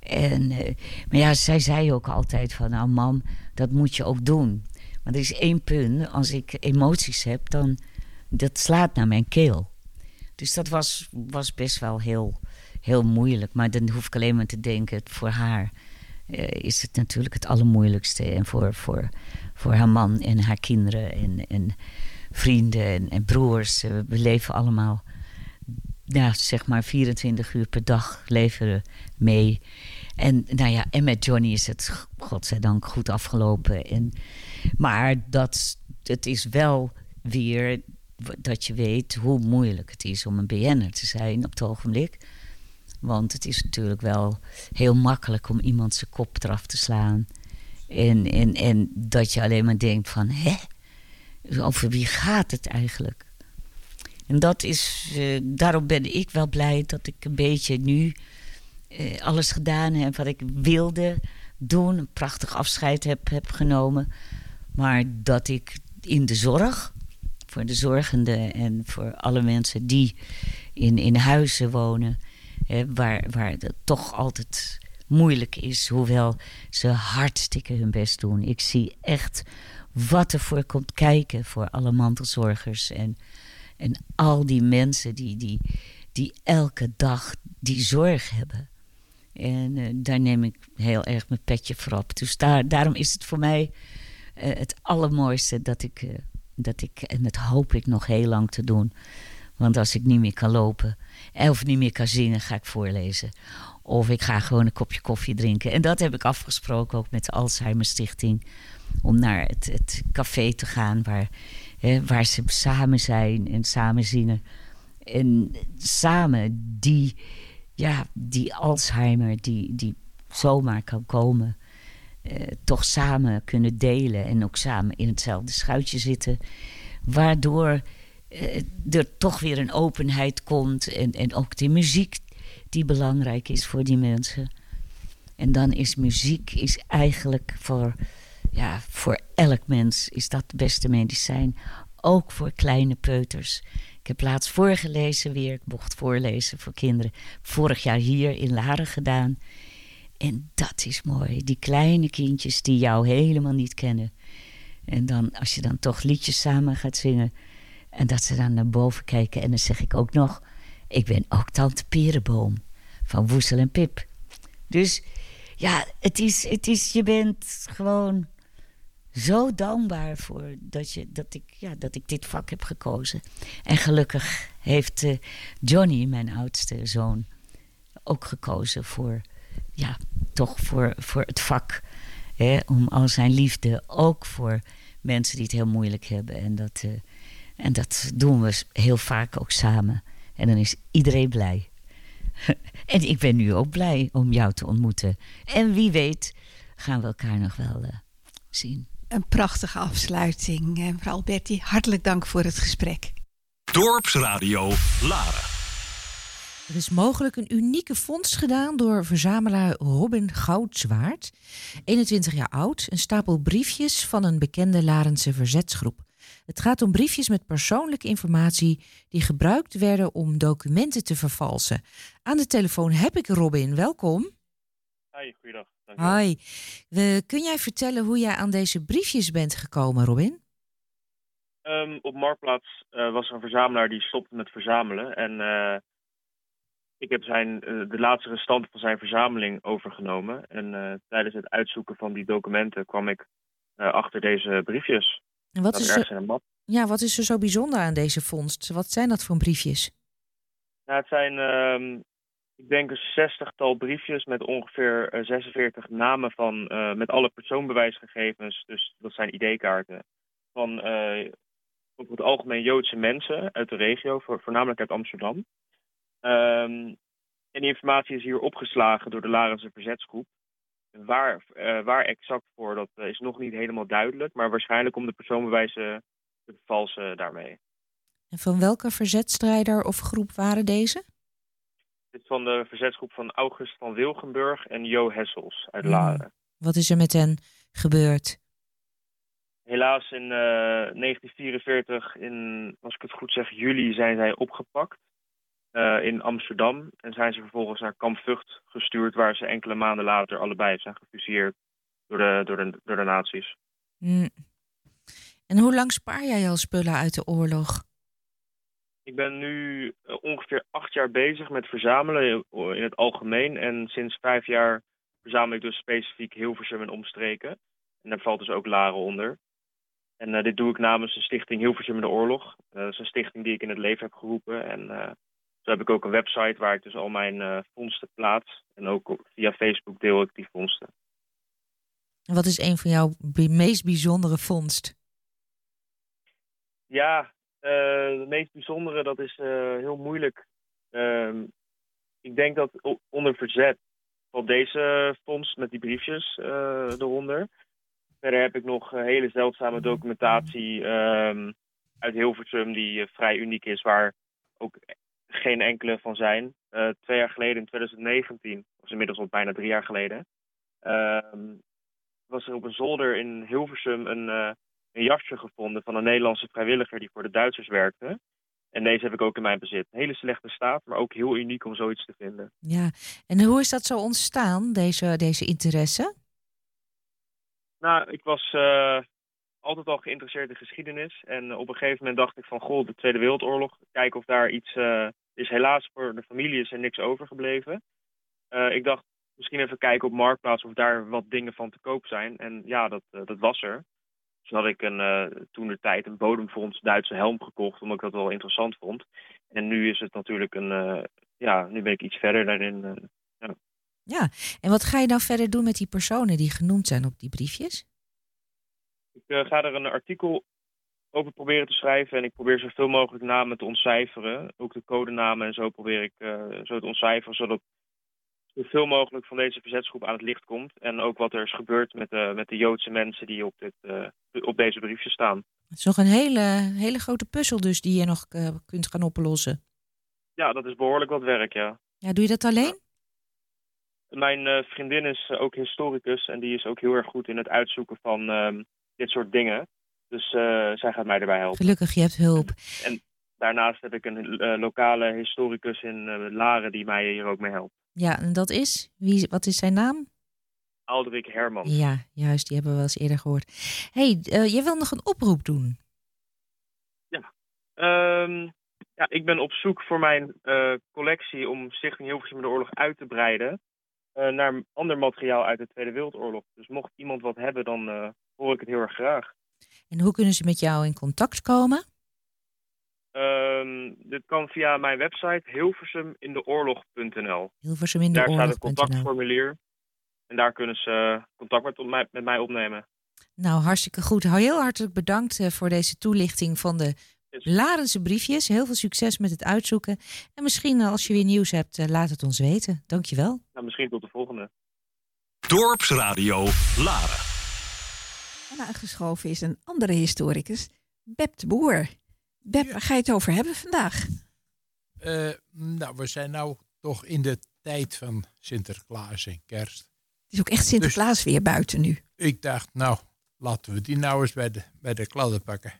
En, uh, maar ja, zij zei ook altijd van... nou mam, dat moet je ook doen. Maar er is één punt. Als ik emoties heb, dan... dat slaat naar mijn keel. Dus dat was, was best wel heel, heel moeilijk. Maar dan hoef ik alleen maar te denken... voor haar uh, is het natuurlijk het allermoeilijkste. En voor, voor, voor haar man en haar kinderen. En, en vrienden en, broers. Eh, we leven allemaal, ja, zeg maar 24 uur per dag leven mee. En, nou ja, en met Johnny is het godzijdank goed afgelopen. En, maar dat, het is wel weer dat je weet hoe moeilijk het is om een BN'er te zijn op het ogenblik. Want het is natuurlijk wel heel makkelijk om iemand zijn kop eraf te slaan. En, en, en dat je alleen maar denkt van, hè? Over wie gaat het eigenlijk? En dat is, uh, daarom ben ik wel blij dat ik een beetje nu uh, alles gedaan heb wat ik wilde doen. Een prachtig afscheid heb, heb genomen. Maar dat ik in de zorg, voor de zorgenden en voor alle mensen die in, in huizen wonen, hè, waar, waar het toch altijd moeilijk is, hoewel ze hartstikke hun best doen. Ik zie echt wat er voor komt kijken voor alle mantelzorgers. En, en al die mensen die, die, die elke dag die zorg hebben. En uh, daar neem ik heel erg mijn petje voor op. Dus daar, daarom is het voor mij uh, het allermooiste dat ik, uh, dat ik, en dat hoop ik nog heel lang te doen. Want als ik niet meer kan lopen of niet meer kan zingen, ga ik voorlezen. Of ik ga gewoon een kopje koffie drinken. En dat heb ik afgesproken ook met de Alzheimer Stichting om naar het, het café te gaan waar, hè, waar ze samen zijn en samen zingen. En samen die, ja, die Alzheimer die, die zomaar kan komen, eh, toch samen kunnen delen en ook samen in hetzelfde schuitje zitten. Waardoor eh, er toch weer een openheid komt en, en ook de muziek die belangrijk is voor die mensen. En dan is muziek is eigenlijk voor ja, voor elk mens is dat het beste medicijn. Ook voor kleine peuters. Ik heb laatst voorgelezen weer. Ik mocht voorlezen voor kinderen. Vorig jaar hier in Laren gedaan. En dat is mooi. Die kleine kindjes die jou helemaal niet kennen. En dan, als je dan toch liedjes samen gaat zingen. En dat ze dan naar boven kijken. En dan zeg ik ook nog: Ik ben ook Tante Perenboom van Woesel en Pip. Dus ja, het is, het is, je bent gewoon zo dankbaar voor dat, je, dat, ik, ja, dat ik dit vak heb gekozen. En gelukkig heeft uh, Johnny, mijn oudste zoon, ook gekozen voor, ja, toch voor, voor het vak. Hè, om al zijn liefde ook voor mensen die het heel moeilijk hebben. En dat, uh, en dat doen we heel vaak ook samen. En dan is iedereen blij. En ik ben nu ook blij om jou te ontmoeten. En wie weet gaan we elkaar nog wel uh, zien. Een prachtige afsluiting. Mevrouw Alberti, hartelijk dank voor het gesprek. Dorpsradio Laren. Er is mogelijk een unieke vondst gedaan door verzamelaar Robin Goudzwaard. 21 jaar oud, een stapel briefjes van een bekende Larense verzetsgroep. Het gaat om briefjes met persoonlijke informatie die gebruikt werden om documenten te vervalsen. Aan de telefoon heb ik Robin, welkom. Hi, goeiedag. Hoi. We, kun jij vertellen hoe jij aan deze briefjes bent gekomen, Robin? Um, op Marktplaats uh, was er een verzamelaar die stopte met verzamelen. En uh, ik heb zijn, uh, de laatste restanten van zijn verzameling overgenomen. En tijdens het uitzoeken van die documenten kwam ik achter deze briefjes. En wat is, er, ja, wat is er zo bijzonder aan deze vondst? Wat zijn dat voor briefjes? Nou, het zijn, um, ik denk, een zestigtal briefjes met ongeveer 46 namen van, met alle persoonbewijsgegevens. Dus dat zijn ID-kaarten. Van over het algemeen Joodse mensen uit de regio, voornamelijk uit Amsterdam. Um, en die informatie is hier opgeslagen door de Larense Verzetsgroep. Waar, uh, waar exact voor, dat uh, is nog niet helemaal duidelijk. Maar waarschijnlijk om de persoonbewijzen te vervalsen daarmee. En van welke verzetstrijder of groep waren deze? Dit is van de verzetsgroep van August van Wilgenburg en Jo Hessels uit Laren. Wat is er met hen gebeurd? Helaas in uh, 1944, in, als ik het goed zeg, juli zijn zij opgepakt uh, in Amsterdam. En zijn ze vervolgens naar kamp Vught gestuurd, waar ze enkele maanden later allebei zijn gefuseerd door de, door de, door de nazi's. Mm. En hoe lang spaar jij al spullen uit de oorlog? Ik ben nu uh, ongeveer acht jaar bezig met verzamelen in het algemeen. En sinds vijf jaar verzamel ik dus specifiek Hilversum en omstreken. En daar valt dus ook Laren onder. En uh, dit doe ik namens de stichting Hilversum in de Oorlog. Uh, dat is een stichting die ik in het leven heb geroepen. En uh, zo heb ik ook een website waar ik dus al mijn vondsten plaats. En ook via Facebook deel ik die vondsten. En wat is een van jouw meest bijzondere vondst? Ja, de meest bijzondere, dat is heel moeilijk. Ehm, ik denk dat onder verzet valt deze vondst met die briefjes eronder. Verder heb ik nog hele zeldzame documentatie um, uit Hilversum die uh, vrij uniek is, waar ook geen enkele van zijn. Uh, twee jaar geleden, in 2019, was inmiddels al bijna drie jaar geleden, uh, was er op een zolder in Hilversum een, uh, een jasje gevonden van een Nederlandse vrijwilliger die voor de Duitsers werkte. En deze heb ik ook in mijn bezit. Hele slechte staat, maar ook heel uniek om zoiets te vinden. Ja, en hoe is dat zo ontstaan, deze, deze interesse? Nou, ik was uh, altijd al geïnteresseerd in geschiedenis. En op een gegeven moment dacht ik van, goh, de Tweede Wereldoorlog. Kijken of daar iets uh, is. Helaas voor de familie is er niks overgebleven. Uh, ik dacht, misschien even kijken op Marktplaats of daar wat dingen van te koop zijn. En ja, dat, dat was er. Dus had ik een, toen de tijd een bodemfonds Duitse helm gekocht, omdat ik dat wel interessant vond. En nu is het natuurlijk een, ja, nu ben ik iets verder daarin. ja. Ja, en wat ga je dan verder doen met die personen die genoemd zijn op die briefjes? Ik uh, ga er een artikel over proberen te schrijven en ik probeer zoveel mogelijk namen te ontcijferen. Ook de codenamen en zo probeer ik uh, zo te ontcijferen, zodat zoveel mogelijk van deze verzetsgroep aan het licht komt. En ook wat er is gebeurd met de, met de Joodse mensen die op, dit, uh, op deze briefjes staan. Het is nog een hele, hele grote puzzel dus die je nog kunt gaan oplossen. Ja, dat is behoorlijk wat werk, ja. Ja, doe je dat alleen? Mijn uh, vriendin is uh, ook historicus en die is ook heel erg goed in het uitzoeken van uh, dit soort dingen. Dus zij gaat mij erbij helpen. Gelukkig, je hebt hulp. En, en daarnaast heb ik een lokale historicus in Laren die mij hier ook mee helpt. Ja, en dat is? Wie, wat is zijn naam? Alderik Herman. Ja, juist, die hebben we wel eens eerder gehoord. hey, je wil nog een oproep doen? Ja. Um, ja, ik ben op zoek voor mijn collectie om Stichting Hilversum in de Oorlog uit te breiden. Naar ander materiaal uit de Tweede Wereldoorlog. Dus mocht iemand wat hebben, dan uh, hoor ik het heel erg graag. En hoe kunnen ze met jou in contact komen? Um, dit kan via mijn website hilversumindeoorlog.nl. Hilversumindeoorlog.nl. Daar staat een contactformulier. En daar kunnen ze contact met, mij, met mij opnemen. Nou, hartstikke goed. Heel hartelijk bedankt uh, voor deze toelichting van de Larense briefjes. Heel veel succes met het uitzoeken. En misschien eh, als je weer nieuws hebt, eh, laat het ons weten. Dankjewel. Nou, misschien tot de volgende. Dorpsradio Laren. En aangeschoven is een andere historicus, Beb de Boer. Beb, waar ga je het over hebben vandaag? Eh, nou, we zijn nou toch in de tijd van Sinterklaas en kerst. Het is ook echt Sinterklaas weer buiten nu. Ik dacht, nou, laten we die nou eens bij de, bij de kladden pakken.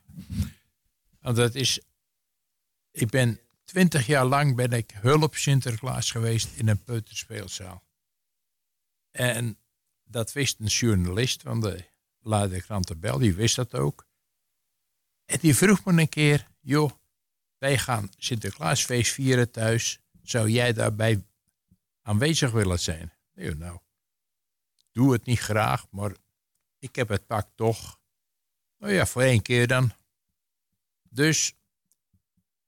Want dat is... Ik ben twintig jaar lang ben ik hulp Sinterklaas geweest in een peuterspeelzaal. En dat wist een journalist van de Lade Krantenbel, die wist dat ook. En die vroeg me een keer, joh, wij gaan Sinterklaasfeest vieren thuis. Zou jij daarbij aanwezig willen zijn? Nee, nou, doe het niet graag, maar ik heb het pak toch. Nou ja, voor één keer dan. Dus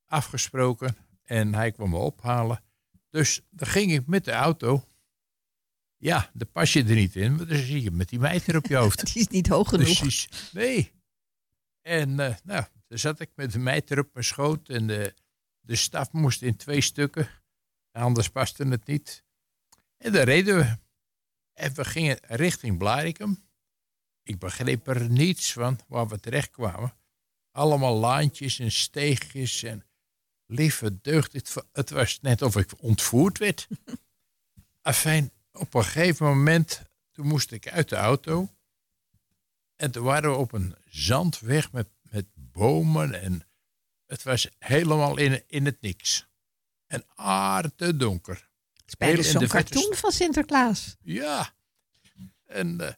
afgesproken en hij kwam me ophalen. Dus dan ging ik met de auto. Ja, daar pas je er niet in, want dan zie je met die mijter op je hoofd. Die is niet hoog genoeg. Precies. Nee. En eh, nou, dan zat ik met de mijter op mijn schoot en de, de staf moest in twee stukken. Anders paste het niet. En dan reden we. En we gingen richting Blarikum. Ik begreep er niets van waar we terecht kwamen. Allemaal laantjes en steegjes en lieve deugd. Het, het was net of ik ontvoerd werd. Afijn, op een gegeven moment, toen moest ik uit de auto. En toen waren we op een zandweg met, met bomen en het was helemaal in, in het niks. En aarde donker. Zo'n de verte cartoon van Sinterklaas. ja. En eh,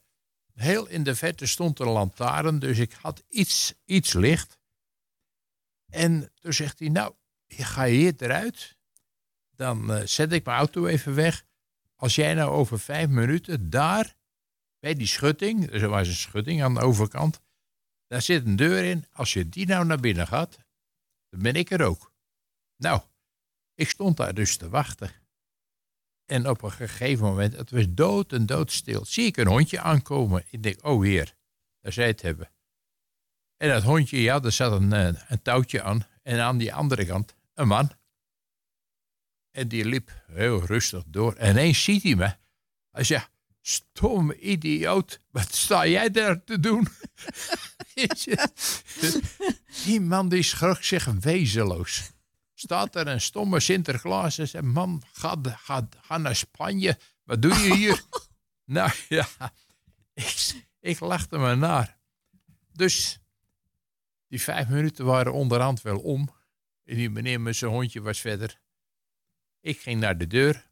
heel in de verte stond een lantaarn, dus ik had iets, iets licht. En toen zegt hij, nou, ga je hier eruit? Dan eh, zet ik mijn auto even weg. Als jij nou over vijf minuten daar, bij die schutting, er was een schutting aan de overkant, daar zit een deur in. Als je die nou naar binnen gaat, dan ben ik er ook. Nou, ik stond daar dus te wachten. En op een gegeven moment, het was dood en doodstil, zie ik een hondje aankomen. Ik denk, oh heer, daar zij het hebben. En dat hondje, ja, er zat een, eh, een touwtje aan. En aan die andere kant een man. En die liep heel rustig door. En ineens ziet hij me. Hij zegt, stom idioot, wat sta jij daar te doen? die man die schrok zich wezenloos staat er een stomme Sinterklaas en zegt: Man, ga, ga, ga naar Spanje. Wat doe je hier? nou ja, ik, ik lachte me naar. Dus die vijf minuten waren onderhand wel om. En die meneer met zijn hondje was verder. Ik ging naar de deur.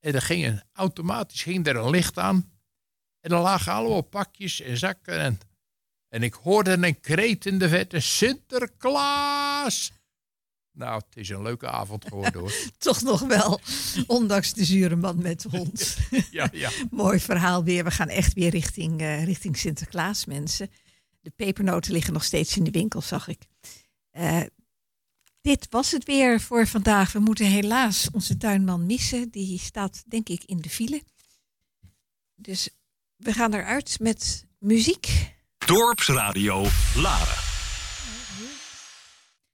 En er ging een, automatisch ging er een licht aan. En er lagen allemaal pakjes en zakken. En, en ik hoorde een kreet in de vette: Sinterklaas! Nou, het is een leuke avond geworden hoor. Toch nog wel, ondanks de zure man met de hond. ja, ja. Mooi verhaal weer. We gaan echt weer richting, eh, richting Sinterklaas, mensen. De pepernoten liggen nog steeds in de winkel, zag ik. Eh, dit was het weer voor vandaag. We moeten helaas onze tuinman missen. Die staat, denk ik, in de file. Dus we gaan eruit met muziek. Dorpsradio Laren.